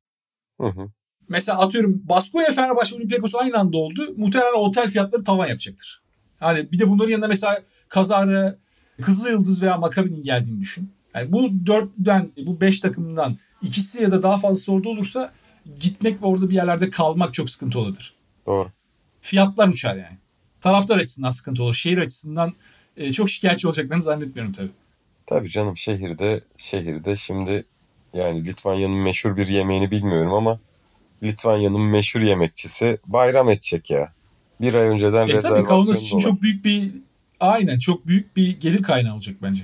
Hı hı. Mesela atıyorum Baskonya Fenerbahçe Olympiakos aynı anda oldu. Muhtemelen otel fiyatları tavan yapacaktır. Hani bir de bunların yanında mesela kazara Kızıl Yıldız veya Makabi'nin geldiğini düşün. Yani bu dörtten, bu beş takımdan ikisi ya da daha fazlası orada olursa gitmek ve orada bir yerlerde kalmak çok sıkıntı olabilir. Doğru. Fiyatlar uçar yani. Taraftar açısından sıkıntı olur. Şehir açısından e, çok şikayetçi olacaklarını zannetmiyorum tabii. Tabii canım şehirde şehirde şimdi yani Litvanya'nın meşhur bir yemeğini bilmiyorum ama Litvanya'nın meşhur yemekçisi bayram edecek ya. Bir ay önceden E tabii Kaunas rezervasyon için çok büyük bir aynen çok büyük bir gelir kaynağı olacak bence.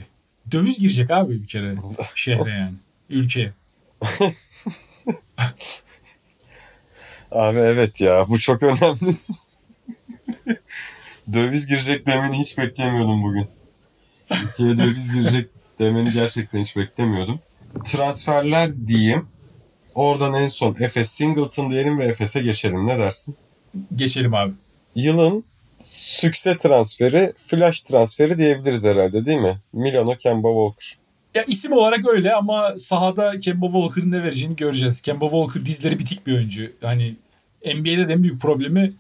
Döviz girecek abi bir kere şehre yani. Ülkeye. Abi evet ya bu çok önemli. döviz girecek demeni hiç beklemiyordum bugün. Ülkeye döviz girecek demeni gerçekten hiç beklemiyordum. Transferler diyeyim. Oradan en son Efes Singleton diyelim ve Efes'e geçelim. Ne dersin? Geçelim abi. Yılın sükse transferi, flash transferi diyebiliriz herhalde değil mi? Milano Kemba Walker. Ya isim olarak öyle ama sahada Kemba Walker'ın ne vereceğini göreceğiz. Kemba Walker dizleri bitik bir oyuncu. Hani NBA'de de en büyük problemi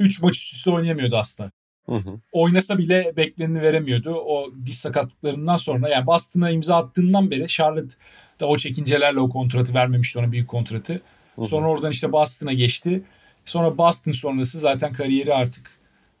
3 maç üst üste oynayamıyordu aslında. Hı hı. Oynasa bile bekleneni veremiyordu. O diz sakatlıklarından sonra yani Boston'a imza attığından beri Charlotte da o çekincelerle o kontratı vermemişti ona büyük kontratı. Sonra oradan işte Boston'a geçti. Sonra Boston sonrası zaten kariyeri artık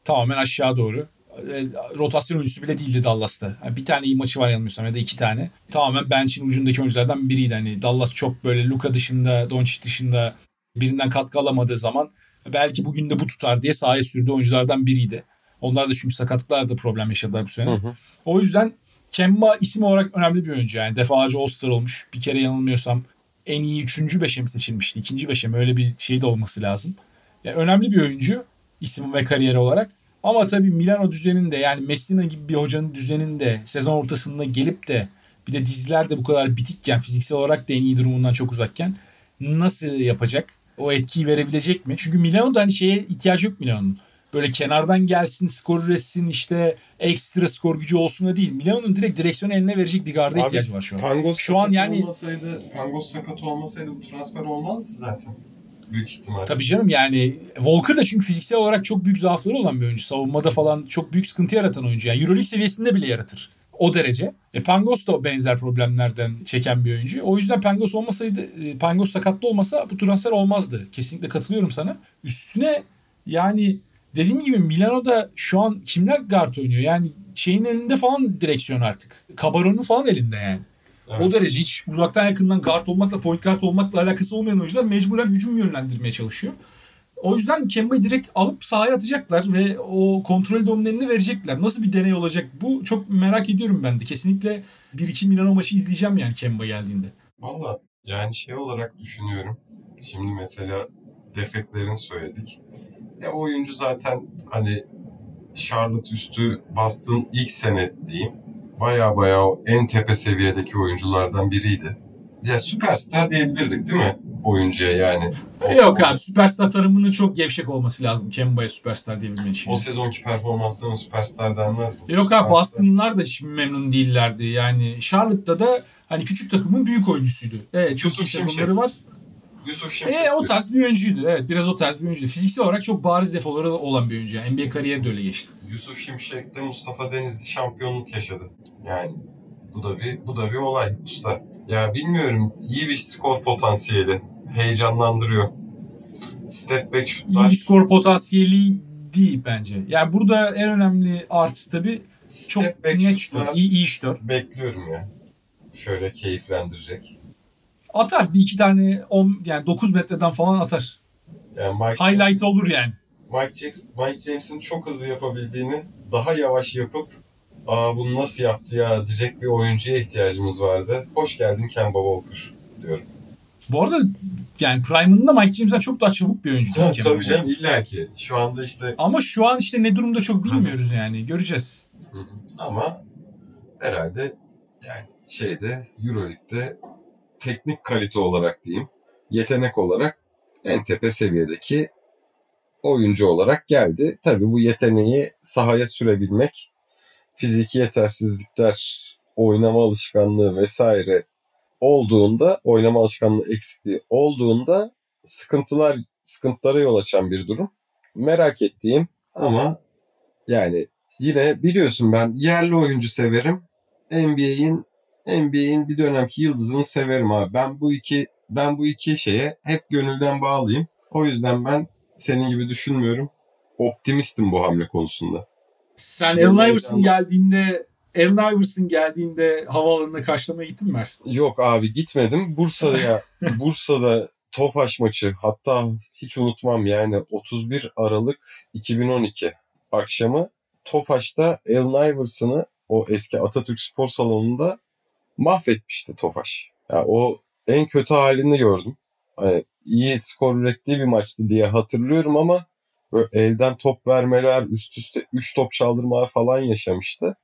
tamamen aşağı doğru. E, Rotasyon oyuncusu bile değildi Dallas'ta. Yani bir tane iyi maçı var yanılmıyorsam ya da iki tane. Tamamen bench'in ucundaki oyunculardan biriydi. Hani Dallas çok böyle Luka dışında, Doncic dışında birinden katkı alamadığı zaman belki bugün de bu tutar diye sahaya sürdüğü oyunculardan biriydi. Onlar da çünkü sakatlıklarla da problem yaşadılar bu sene. Hı hı. O yüzden Kemba isim olarak önemli bir oyuncu. Yani defalarca All-Star olmuş. Bir kere yanılmıyorsam en iyi üçüncü beşe mi seçilmişti? ikinci beşe mi? Öyle bir şey de olması lazım. Yani önemli bir oyuncu isim ve kariyeri olarak. Ama tabii Milano düzeninde yani Messina gibi bir hocanın düzeninde sezon ortasında gelip de bir de diziler de bu kadar bitikken fiziksel olarak da en iyi durumundan çok uzakken nasıl yapacak? O etkiyi verebilecek mi? Çünkü Milano'da hani şeye ihtiyacı yok Milano'nun. Böyle kenardan gelsin, skor üretsin, işte ekstra skor gücü olsun da değil. Milano'nun direkt direksiyonu eline verecek bir garda ihtiyacı var şu an. Pangos Şu an yani- olmasaydı, Pangos sakat olmasaydı bu transfer olmazdı zaten. Büyük ihtimal. Tabii canım yani Walker da çünkü fiziksel olarak çok büyük zaafları olan bir oyuncu. Savunmada falan çok büyük sıkıntı yaratan oyuncu. Yani Euroleague seviyesinde bile yaratır. O derece. E, Pangos da benzer problemlerden çeken bir oyuncu. O yüzden Pangos olmasaydı, e, Pangos sakatlı olmasa bu transfer olmazdı. Kesinlikle katılıyorum sana. Üstüne yani dediğim gibi Milano'da şu an kimler guard oynuyor? Yani şeyin elinde falan direksiyon artık. Cabaro'nun falan elinde yani. Evet. O derece hiç uzaktan yakından guard olmakla, point guard olmakla alakası olmayan oyuncular mecburen hücum yönlendirmeye çalışıyor. O yüzden Kemba'yı direkt alıp sahaya atacaklar ve o kontrol dominlerini verecekler. Nasıl bir deney olacak bu çok merak ediyorum ben de. Kesinlikle 1-2 Milano maçı izleyeceğim yani Kemba geldiğinde. Valla yani şey olarak düşünüyorum. Şimdi mesela defeklerini söyledik. E o oyuncu zaten hani Charlotte üstü bastığım ilk sene diyeyim. Baya baya en tepe seviyedeki oyunculardan biriydi. Ya süperstar diyebilirdik değil mi oyuncuya yani? O, Yok abi süperstar tanımının çok gevşek olması lazım Kemba'ya süperstar diyebilmen için. O sezonki performanslarına süperstar denmez mi? Yok abi Süperstar. Boston'lar da şimdi memnun değillerdi. Yani Charlotte'da da hani küçük takımın büyük oyuncusuydu. Evet çok iyi sezonları var. Yusuf Şimşek. E, o tarz bir oyuncuydu. Evet biraz o tarz bir oyuncuydu. Fiziksel olarak çok bariz defoları olan bir oyuncu. Yani NBA kariyeri de öyle geçti. Yusuf Şimşek'te Mustafa Denizli şampiyonluk yaşadı. Yani bu da bir bu da bir olay usta. Ya bilmiyorum iyi bir skor potansiyeli. Heyecanlandırıyor. Step back İyi şutlar. bir skor potansiyeli değil bence. Yani burada en önemli artısı tabii çok step back net şutlar. İyi, iyi şutör. Bekliyorum ya. Şöyle keyiflendirecek. Atar bir iki tane 10 yani 9 metreden falan atar. Yani Mike, Highlight olur yani. Mike, Jackson, Mike James'in çok hızlı yapabildiğini daha yavaş yapıp aa bunu nasıl yaptı ya diyecek bir oyuncuya ihtiyacımız vardı. Hoş geldin Kemba Walker diyorum. Bu arada yani Prime'ında Mike James'den çok daha çabuk bir oyuncu. Tabii, tabii canım illa ki. Şu anda işte... Ama şu an işte ne durumda çok bilmiyoruz yani. Göreceğiz. Ama herhalde yani şeyde Euroleague'de teknik kalite olarak diyeyim, yetenek olarak en tepe seviyedeki oyuncu olarak geldi. Tabii bu yeteneği sahaya sürebilmek, fiziki yetersizlikler, oynama alışkanlığı vesaire olduğunda, oynama alışkanlığı eksikliği olduğunda sıkıntılar, sıkıntılara yol açan bir durum. Merak ettiğim ama yani yine biliyorsun ben yerli oyuncu severim. NBA'in NBA'in bir dönemki yıldızını severim abi. Ben bu iki ben bu iki şeye hep gönülden bağlıyım. O yüzden ben senin gibi düşünmüyorum. Optimistim bu hamle konusunda. Sen Allen Iverson geldiğinde Allen Iverson geldiğinde havaalanına karşılamaya gittin mi Mersin? Yok abi gitmedim. Bursa'ya Bursa'da Tofaş maçı hatta hiç unutmam yani 31 Aralık 2012 akşamı Tofaş'ta Allen Iverson'ı o eski Atatürk Spor Salonu'nda mahvetmişti Tofaş. Yani o en kötü halini gördüm. Hani iyi skor ürettiği bir maçtı diye hatırlıyorum ama böyle elden top vermeler, üst üste 3 top çaldırmalar falan yaşamıştı.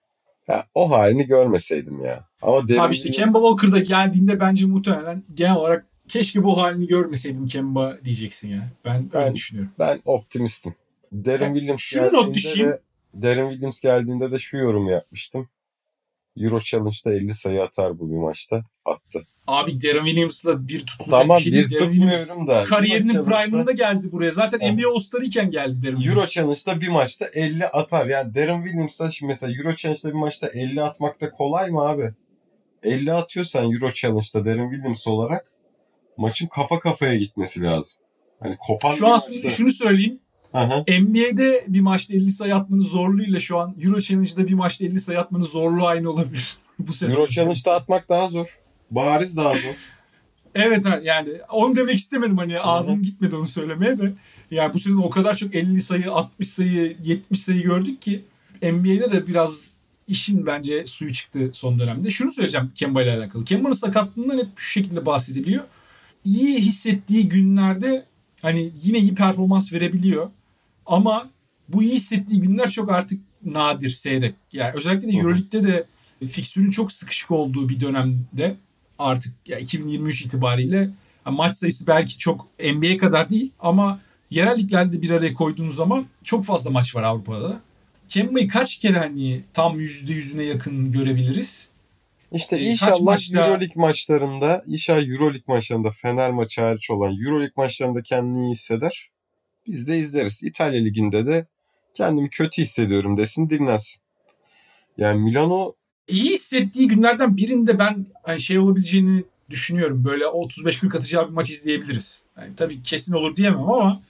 Ya, o halini görmeseydim ya. Ama derin Abi işte Kemba Walker'da geldiğinde bence muhtemelen genel olarak keşke bu halini görmeseydim Kemba diyeceksin ya. Ben, ben öyle düşünüyorum. Ben optimistim. Derin yani Williams şunu not düşeyim. De, Derin Williams geldiğinde de şu yorum yapmıştım. Euro Challenge'da 50 sayı atar bu bir maçta. Attı. Abi Darren Williams'la bir tutulacak tamam, bir şey bir tutmuyorum da. Kariyerinin prime'ında geldi buraya. Zaten oh. NBA All-Star iken geldi Darren Williams. Euro Challenge'da bir maçta 50 atar. Yani Darren Williams'a şimdi mesela Euro Challenge'da bir maçta 50 atmak da kolay mı abi? 50 atıyorsan Euro Challenge'da Darren Williams olarak maçın kafa kafaya gitmesi lazım. Hani kopan Şu an maçta... şunu söyleyeyim. Aha. NBA'de bir maçta 50 sayı atmanın zorluğuyla şu an Euro Challenge'da bir maçta 50 sayı atmanın zorluğu aynı olabilir. Bu sezon. Euro Challenge'da atmak daha zor. Bariz daha zor. evet yani onu demek istemedim hani ağzım gitmedi onu söylemeye de. Yani bu sezon o kadar çok 50 sayı, 60 sayı, 70 sayı gördük ki NBA'de de biraz işin bence suyu çıktı son dönemde. Şunu söyleyeceğim Kemba ile alakalı. Kemba'nın sakatlığından hep şu şekilde bahsediliyor. İyi hissettiği günlerde hani yine iyi performans verebiliyor. Ama bu iyi hissettiği günler çok artık nadir, seyrek. Yani özellikle de Euroleague'de de fikstürün çok sıkışık olduğu bir dönemde artık ya 2023 itibariyle maç sayısı belki çok NBA kadar değil ama yerel liglerde bir araya koyduğunuz zaman çok fazla maç var Avrupa'da. Kemba'yı kaç kere hani tam yüzde yüzüne yakın görebiliriz? İşte ee, inşallah maçta... Euroleague maçlarında, inşallah Euroleague maçlarında Fener maçı hariç olan Euroleague maçlarında kendini iyi hisseder. Biz de izleriz. İtalya Ligi'nde de kendimi kötü hissediyorum desin dinlensin. Yani Milano iyi hissettiği günlerden birinde ben hani şey olabileceğini düşünüyorum. Böyle 35-40 atacağı bir maç izleyebiliriz. Yani tabii kesin olur diyemem ama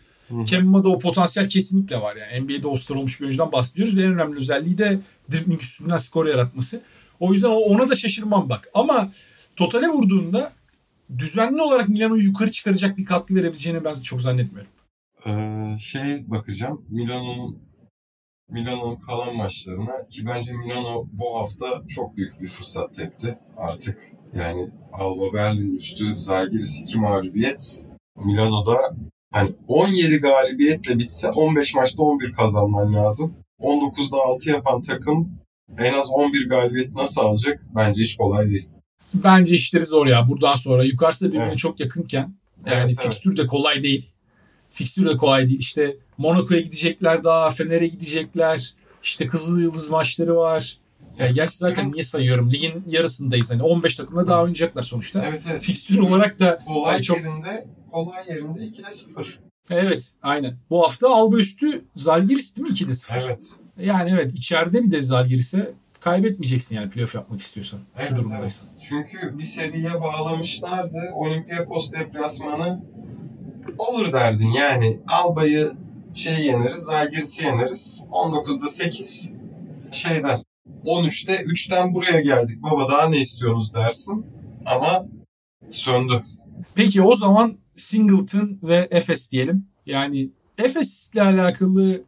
Kemma'da o potansiyel kesinlikle var. Yani NBA'de All-Star olmuş bir oyuncudan bahsediyoruz ve en önemli özelliği de dribbling üstünden skor yaratması. O yüzden ona da şaşırmam bak. Ama totale vurduğunda düzenli olarak Milano'yu yukarı çıkaracak bir katkı verebileceğini ben çok zannetmiyorum. Ee, şey bakacağım. Milano'nun Milano'nun kalan maçlarına ki bence Milano bu hafta çok büyük bir fırsat tepti artık. Yani Alba Berlin üstü Zalgiris 2 mağlubiyet. Milano'da hani 17 galibiyetle bitse 15 maçta 11 kazanman lazım. 19'da 6 yapan takım en az 11 galibiyet nasıl alacak? Bence hiç kolay değil. Bence işleri zor ya. Buradan sonra yukarısı birbirine evet. çok yakınken yani evet, fikstür evet. de kolay değil. Fikstür de kolay değil. İşte Monaco'ya gidecekler daha, Fener'e gidecekler. İşte Kızıl Yıldız maçları var. Yani gerçi zaten niye sayıyorum? Ligin yarısındayız. Hani 15 takımla daha oynayacaklar sonuçta. Evet, evet. Fikstür olarak da kolay çok... yerinde kolay yerinde 2'de 0. Evet aynen. Bu hafta Alba üstü Zalgiris değil mi 2'de 0? Evet. Yani evet içeride bir de Zalgiris'e kaybetmeyeceksin yani playoff yapmak istiyorsan. Evet, şu durumdaysan. Evet. Çünkü bir seriye bağlamışlardı. Olympiakos deplasmanı olur derdin yani. Alba'yı şey yeneriz, Zalgiris'i yeneriz. 19'da 8 şeyler. 13'te 3'ten buraya geldik. Baba daha ne istiyorsunuz dersin. Ama söndü. Peki o zaman Singleton ve Efes diyelim. Yani Efes ile alakalı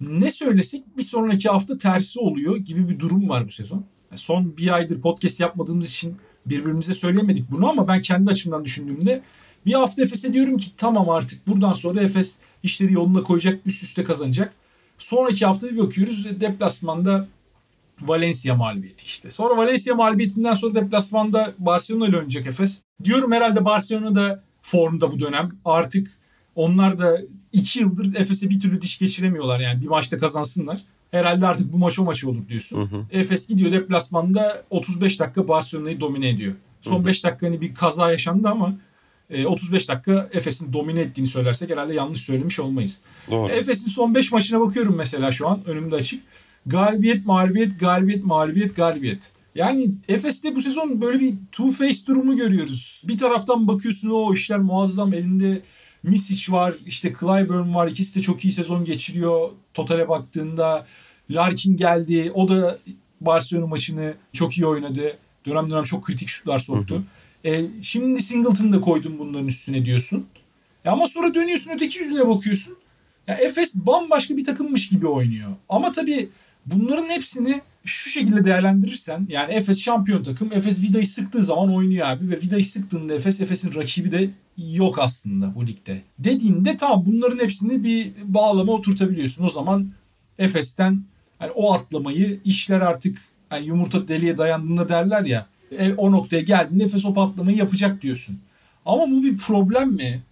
ne söylesek bir sonraki hafta tersi oluyor gibi bir durum var bu sezon. Son bir aydır podcast yapmadığımız için birbirimize söylemedik bunu ama ben kendi açımdan düşündüğümde bir hafta Efes'e diyorum ki tamam artık buradan sonra Efes işleri yoluna koyacak üst üste kazanacak. Sonraki hafta bir bakıyoruz deplasmanda Valencia mağlubiyeti işte. Sonra Valencia mağlubiyetinden sonra deplasmanda Barcelona ile oynayacak Efes. Diyorum herhalde Barcelona da formda bu dönem. Artık onlar da iki yıldır Efes'e bir türlü diş geçiremiyorlar yani bir maçta kazansınlar. Herhalde artık bu maç o maçı olur diyorsun. Hı hı. Efes gidiyor deplasmanda 35 dakika Barcelona'yı domine ediyor. Son hı hı. 5 dakika hani bir kaza yaşandı ama 35 e, dakika Efes'in domine ettiğini söylersek herhalde yanlış söylemiş olmayız. Doğru. Efes'in son 5 maçına bakıyorum mesela şu an önümde açık. Galibiyet, mağlubiyet, galibiyet, mağlubiyet, galibiyet. Yani Efes'te bu sezon böyle bir two face durumu görüyoruz. Bir taraftan bakıyorsun o işler muazzam elinde Misic var, işte Clyburn var. İkisi de çok iyi sezon geçiriyor. Totale baktığında Larkin geldi. O da Barcelona maçını çok iyi oynadı. Dönem dönem çok kritik şutlar soktu. Hı hı. E, şimdi Singleton'ı da koydum bunların üstüne diyorsun. E ama sonra dönüyorsun öteki yüzüne bakıyorsun. Ya Efes bambaşka bir takımmış gibi oynuyor. Ama tabii bunların hepsini şu şekilde değerlendirirsen yani Efes şampiyon takım. Efes vidayı sıktığı zaman oynuyor abi ve vidayı sıktığında Efes Efes'in rakibi de yok aslında bu ligde. Dediğinde tamam bunların hepsini bir bağlama oturtabiliyorsun. O zaman Efes'ten yani o atlamayı işler artık yani yumurta deliye dayandığında derler ya e, o noktaya geldiğinde Efes o patlamayı yapacak diyorsun. Ama bu bir problem mi?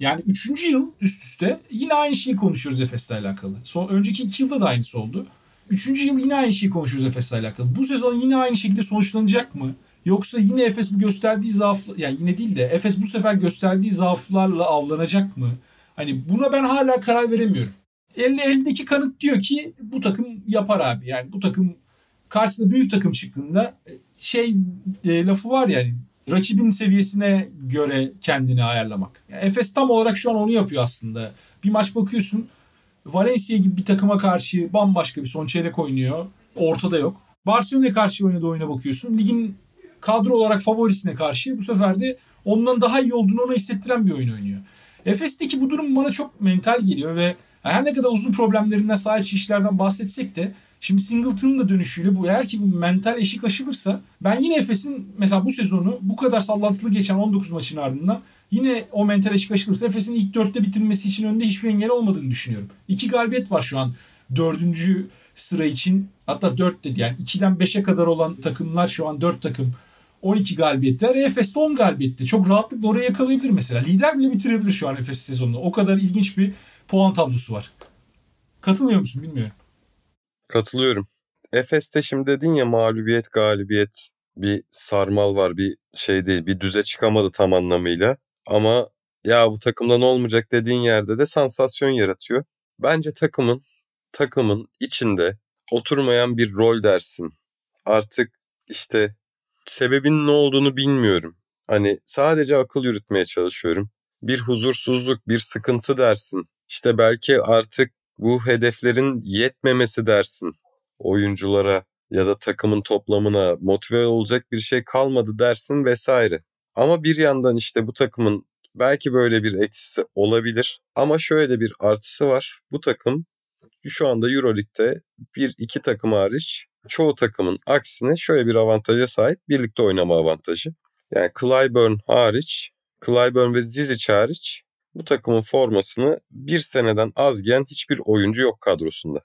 Yani üçüncü yıl üst üste yine aynı şeyi konuşuyoruz Efes'le alakalı. Son, önceki iki yılda da aynısı oldu. Üçüncü yıl yine aynı şeyi konuşuyoruz Efes'le alakalı. Bu sezon yine aynı şekilde sonuçlanacak mı? Yoksa yine Efes bu gösterdiği zaaf yani yine değil de Efes bu sefer gösterdiği zaaflarla avlanacak mı? Hani buna ben hala karar veremiyorum. Elde, eldeki kanıt diyor ki bu takım yapar abi. Yani bu takım karşısında büyük takım çıktığında şey e, lafı var yani rakibin seviyesine göre kendini ayarlamak. Yani Efes tam olarak şu an onu yapıyor aslında. Bir maç bakıyorsun Valencia gibi bir takıma karşı bambaşka bir son çeyrek oynuyor. Ortada yok. Barcelona'ya karşı oynadığı oyuna bakıyorsun. Ligin kadro olarak favorisine karşı bu sefer de ondan daha iyi olduğunu ona hissettiren bir oyun oynuyor. Efes'teki bu durum bana çok mental geliyor ve her ne kadar uzun problemlerinden içi işlerden bahsetsek de Şimdi Singleton'ın da dönüşüyle bu eğer ki bu mental eşik aşılırsa ben yine Efes'in mesela bu sezonu bu kadar sallantılı geçen 19 maçın ardından yine o mental eşik aşılırsa Efes'in ilk dörtte bitirmesi için önünde hiçbir engel olmadığını düşünüyorum. İki galibiyet var şu an dördüncü sıra için hatta dört dedi yani 2'den 5'e kadar olan takımlar şu an dört takım 12 galibiyetler. Efes de 10 galibiyette. Çok rahatlıkla oraya yakalayabilir mesela. Lider bile bitirebilir şu an Efes sezonunda. O kadar ilginç bir puan tablosu var. Katılıyor musun bilmiyorum. Katılıyorum. Efes'te şimdi dedin ya mağlubiyet galibiyet bir sarmal var bir şey değil bir düze çıkamadı tam anlamıyla. Ama ya bu takımdan olmayacak dediğin yerde de sansasyon yaratıyor. Bence takımın takımın içinde oturmayan bir rol dersin. Artık işte sebebin ne olduğunu bilmiyorum. Hani sadece akıl yürütmeye çalışıyorum. Bir huzursuzluk, bir sıkıntı dersin. İşte belki artık bu hedeflerin yetmemesi dersin oyunculara ya da takımın toplamına motive olacak bir şey kalmadı dersin vesaire. Ama bir yandan işte bu takımın belki böyle bir eksisi olabilir ama şöyle bir artısı var. Bu takım şu anda EuroLeague'de bir iki takım hariç çoğu takımın aksine şöyle bir avantaja sahip birlikte oynama avantajı. Yani Clyburn hariç, Clyburn ve Zizic hariç bu takımın formasını bir seneden az giyen hiçbir oyuncu yok kadrosunda.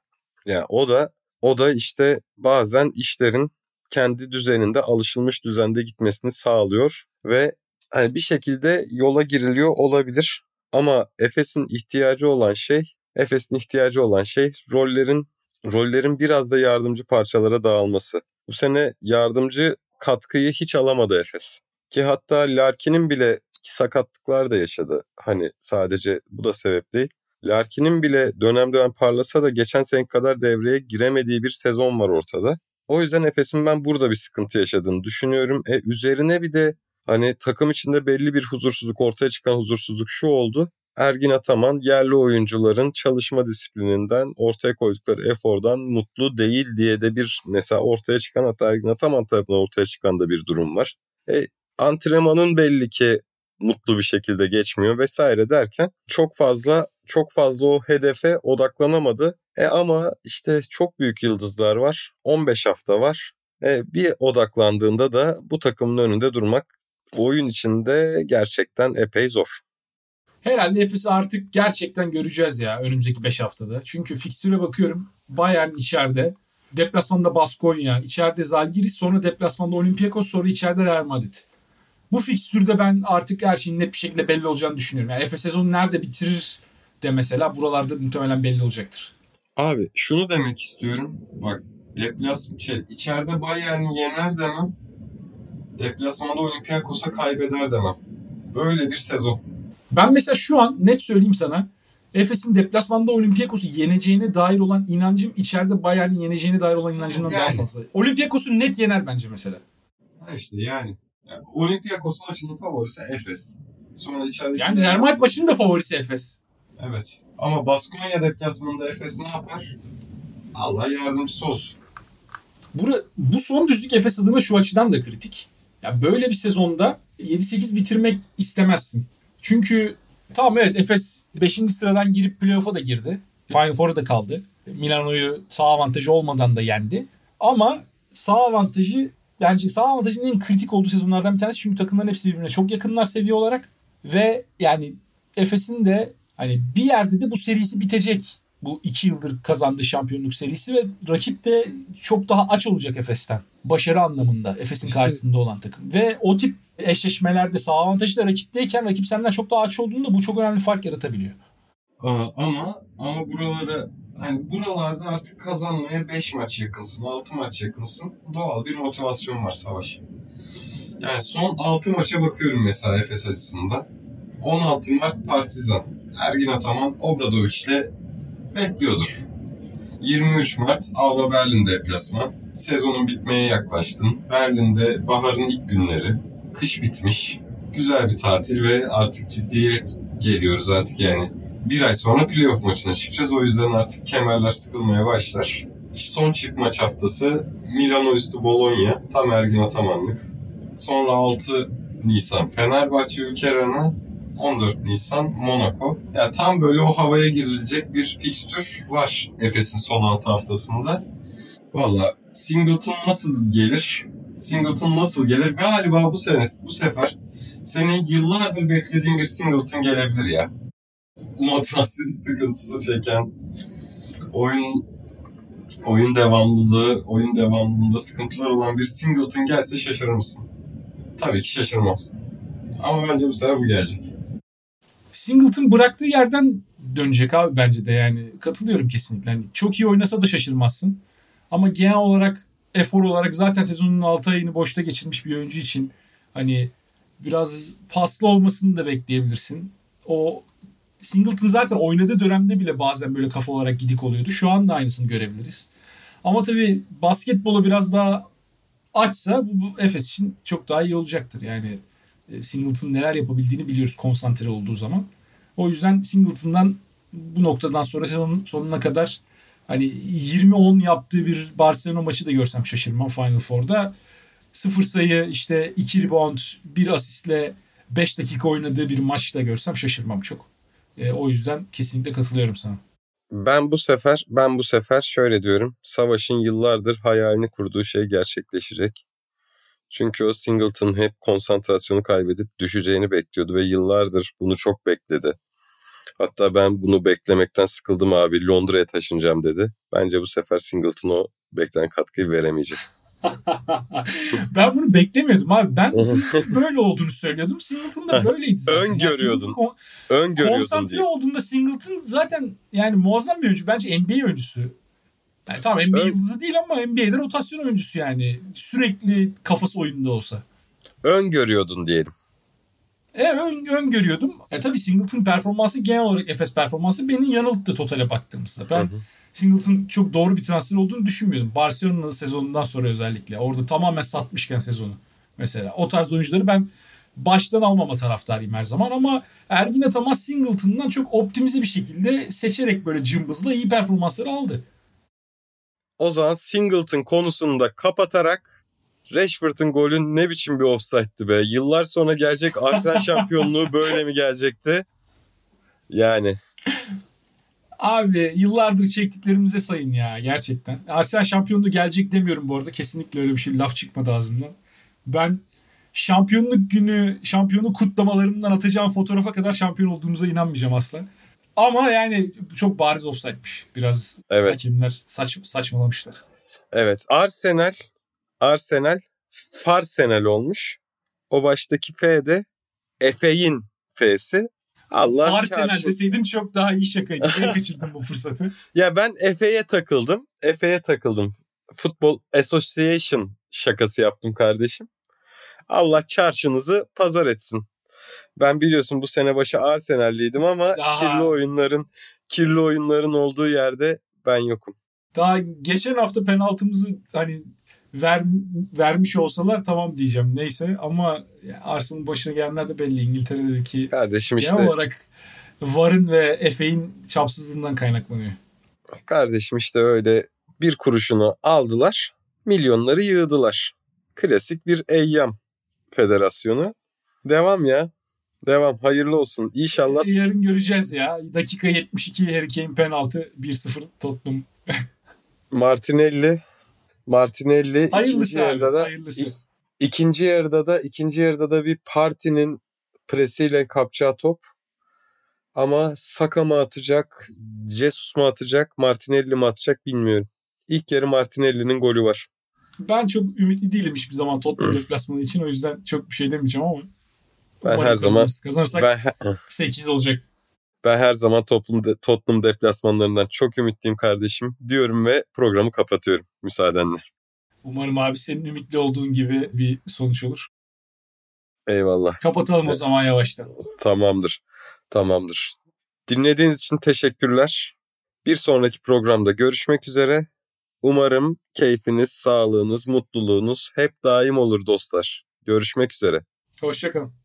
Yani o da o da işte bazen işlerin kendi düzeninde alışılmış düzende gitmesini sağlıyor ve hani bir şekilde yola giriliyor olabilir. Ama Efes'in ihtiyacı olan şey, Efes'in ihtiyacı olan şey rollerin rollerin biraz da yardımcı parçalara dağılması. Bu sene yardımcı katkıyı hiç alamadı Efes. Ki hatta Larkin'in bile ki sakatlıklar da yaşadı. Hani sadece bu da sebep değil. Larkin'in bile dönem dönem parlasa da geçen sene kadar devreye giremediği bir sezon var ortada. O yüzden Efes'in ben burada bir sıkıntı yaşadığını düşünüyorum. E üzerine bir de hani takım içinde belli bir huzursuzluk ortaya çıkan huzursuzluk şu oldu. Ergin Ataman yerli oyuncuların çalışma disiplininden ortaya koydukları efordan mutlu değil diye de bir mesela ortaya çıkan hatta Ergin Ataman tarafından ortaya çıkan da bir durum var. E, antrenmanın belli ki mutlu bir şekilde geçmiyor vesaire derken çok fazla çok fazla o hedefe odaklanamadı. E ama işte çok büyük yıldızlar var. 15 hafta var. E bir odaklandığında da bu takımın önünde durmak oyun içinde gerçekten epey zor. Herhalde Efes'i artık gerçekten göreceğiz ya önümüzdeki 5 haftada. Çünkü fikstüre bakıyorum. Bayern içeride. Deplasmanda Baskonya, içeride Zalgiris, sonra deplasmanda Olympiakos, sonra içeride Real Madrid. Bu fikstürde ben artık her şeyin net bir şekilde belli olacağını düşünüyorum. Yani Efes sezonu nerede bitirir de mesela buralarda muhtemelen belli olacaktır. Abi şunu demek istiyorum. Bak deplasman şey, içeride Bayern'i yener demem. Deplasmanda Olympiakos'a kaybeder demem. Öyle bir sezon. Ben mesela şu an net söyleyeyim sana. Efes'in deplasmanda Olympiakos'u yeneceğine dair olan inancım içeride Bayern'in yeneceğine dair olan inancımdan Yani. daha fazla. Olympiakos'u net yener bence mesela. Ha işte yani. Yani Olympiakos maçının favorisi Efes. Sonra içeride Yani Madrid maçının da favorisi Efes. Evet. Ama Baskonya deplasmanında Efes ne yapar? Allah yardımcısı olsun. Bura, bu son düzlük Efes adına şu açıdan da kritik. Ya böyle bir sezonda 7-8 bitirmek istemezsin. Çünkü tamam evet Efes 5. sıradan girip playoff'a da girdi. Final Four'a da kaldı. Milano'yu sağ avantajı olmadan da yendi. Ama sağ avantajı bence sağ avantajının en kritik olduğu sezonlardan bir tanesi. Çünkü takımların hepsi birbirine çok yakınlar seviye olarak. Ve yani Efes'in de hani bir yerde de bu serisi bitecek. Bu iki yıldır kazandığı şampiyonluk serisi ve rakip de çok daha aç olacak Efes'ten. Başarı anlamında Efes'in İşte- karşısında olan takım. Ve o tip eşleşmelerde sağ avantajı da rakipteyken rakip senden çok daha aç olduğunda bu çok önemli fark yaratabiliyor. Ama ama buraları hani buralarda artık kazanmaya 5 maç yakınsın, 6 maç yakınsın. Doğal bir motivasyon var savaş. Yani son 6 maça bakıyorum mesela Efes açısından. 16 Mart Partizan. Ergin Ataman Obradoviç'le bekliyordur. 23 Mart Alba Berlin deplasman. Sezonun bitmeye yaklaştın. Berlin'de baharın ilk günleri. Kış bitmiş. Güzel bir tatil ve artık ciddiye geliyoruz artık yani. Bir ay sonra playoff maçına çıkacağız. O yüzden artık kemerler sıkılmaya başlar. Son çift maç haftası Milano üstü Bologna. Tam Ergin Atamanlık. Sonra 6 Nisan Fenerbahçe Ülker Arena. 14 Nisan Monaco. Ya tam böyle o havaya girilecek bir fikstür var Efes'in son 6 haftasında. Valla Singleton nasıl gelir? Singleton nasıl gelir? Galiba bu sene, bu sefer senin yıllardır beklediğin bir Singleton gelebilir ya. Motivasyon sıkıntısı çeken, oyun oyun devamlılığı, oyun devamlılığında sıkıntılar olan bir Singleton gelse şaşırır mısın? Tabii ki şaşırmam. Ama bence bu sefer bu gelecek. Singleton bıraktığı yerden dönecek abi bence de yani. Katılıyorum kesinlikle. Yani çok iyi oynasa da şaşırmazsın. Ama genel olarak efor olarak zaten sezonun 6 ayını boşta geçirmiş bir oyuncu için hani biraz paslı olmasını da bekleyebilirsin. O Singleton zaten oynadığı dönemde bile bazen böyle kafa olarak gidik oluyordu. Şu anda aynısını görebiliriz. Ama tabii basketbola biraz daha açsa bu, bu Efes için çok daha iyi olacaktır. Yani e, Singleton neler yapabildiğini biliyoruz konsantre olduğu zaman. O yüzden Singleton'dan bu noktadan sonra sonuna kadar hani 20-10 yaptığı bir Barcelona maçı da görsem şaşırmam Final Four'da. Sıfır sayı işte 2 rebound 1 asistle 5 dakika oynadığı bir maç da görsem şaşırmam çok. E, o yüzden kesinlikle katılıyorum sana. Ben bu sefer ben bu sefer şöyle diyorum. Savaş'ın yıllardır hayalini kurduğu şey gerçekleşecek. Çünkü o Singleton hep konsantrasyonu kaybedip düşeceğini bekliyordu ve yıllardır bunu çok bekledi. Hatta ben bunu beklemekten sıkıldım abi Londra'ya taşınacağım dedi. Bence bu sefer Singleton o beklenen katkıyı veremeyecek. ben bunu beklemiyordum abi. Ben böyle olduğunu söylüyordum. Singleton da böyleydi zaten. Yani Öngörüyordun. Singleton kon- Öngörüyordun konsantre diye. olduğunda Singleton zaten yani muazzam bir oyuncu. Bence NBA oyuncusu. Yani tamam NBA Ön- yıldızı değil ama NBA'de rotasyon oyuncusu yani. Sürekli kafası oyunda olsa. Öngörüyordun diyelim. E ön, öngörüyordum. E tabii Singleton performansı genel olarak Efes performansı beni yanılttı totale baktığımızda. Ben Hı hı. Singleton çok doğru bir transfer olduğunu düşünmüyordum. Barcelona sezonundan sonra özellikle. Orada tamamen satmışken sezonu mesela. O tarz oyuncuları ben baştan almama taraftarıyım her zaman ama Ergin Ataman Singleton'dan çok optimize bir şekilde seçerek böyle cımbızla iyi performansları aldı. O zaman Singleton konusunu da kapatarak Rashford'un golü ne biçim bir offside'ti be. Yıllar sonra gelecek Arsenal şampiyonluğu böyle mi gelecekti? Yani Abi yıllardır çektiklerimize sayın ya gerçekten. Arsenal şampiyonluğu gelecek demiyorum bu arada. Kesinlikle öyle bir şey laf çıkmadı ağzımdan. Ben şampiyonluk günü şampiyonluk kutlamalarından atacağım fotoğrafa kadar şampiyon olduğumuza inanmayacağım asla. Ama yani çok bariz offside'miş. Biraz Evet. hakemler saç, saçmalamışlar. Evet. Arsenal Arsenal Farsenal olmuş. O baştaki F de Efe'in F'si. Allah Arsenal deseydin çok daha iyi şakaydı. Ben kaçırdım bu fırsatı. Ya ben Efe'ye takıldım. Efe'ye takıldım. Football Association şakası yaptım kardeşim. Allah çarşınızı pazar etsin. Ben biliyorsun bu sene başı Arsenal'liydim ama Daha- kirli oyunların kirli oyunların olduğu yerde ben yokum. Daha geçen hafta penaltımızı hani ver, vermiş olsalar tamam diyeceğim. Neyse ama Arsenal'ın başına gelenler de belli. İngiltere'deki Kardeşim işte genel olarak VAR'ın ve Efe'in çapsızlığından kaynaklanıyor. kardeşim işte öyle bir kuruşunu aldılar. Milyonları yığdılar. Klasik bir eyyam federasyonu. Devam ya. Devam. Hayırlı olsun. İnşallah E, Yarın göreceğiz ya. Dakika 72 Harry Kane penaltı 1-0 Tottenham. Martinelli Martinelli ikinci Hayırlısı abi, yarıda da hayırlısı. ikinci yarıda da ikinci yarıda da bir partinin presiyle kapacağı top. Ama Saka mı atacak, Jesus mu atacak, Martinelli mi atacak bilmiyorum. İlk yarı Martinelli'nin golü var. Ben çok ümitli değilim hiçbir zaman Tottenham deplasmanı için. O yüzden çok bir şey demeyeceğim ama. Ben her zaman-. Kazanırsak Ben, he- 8 olacak. Ben her zaman toplum de, Tottenham deplasmanlarından çok ümitliyim kardeşim diyorum ve programı kapatıyorum müsaadenle. Umarım abi senin ümitli olduğun gibi bir sonuç olur. Eyvallah. Kapatalım o zaman yavaştan. Tamamdır. Tamamdır. Dinlediğiniz için teşekkürler. Bir sonraki programda görüşmek üzere. Umarım keyfiniz, sağlığınız, mutluluğunuz hep daim olur dostlar. Görüşmek üzere. Hoşçakalın.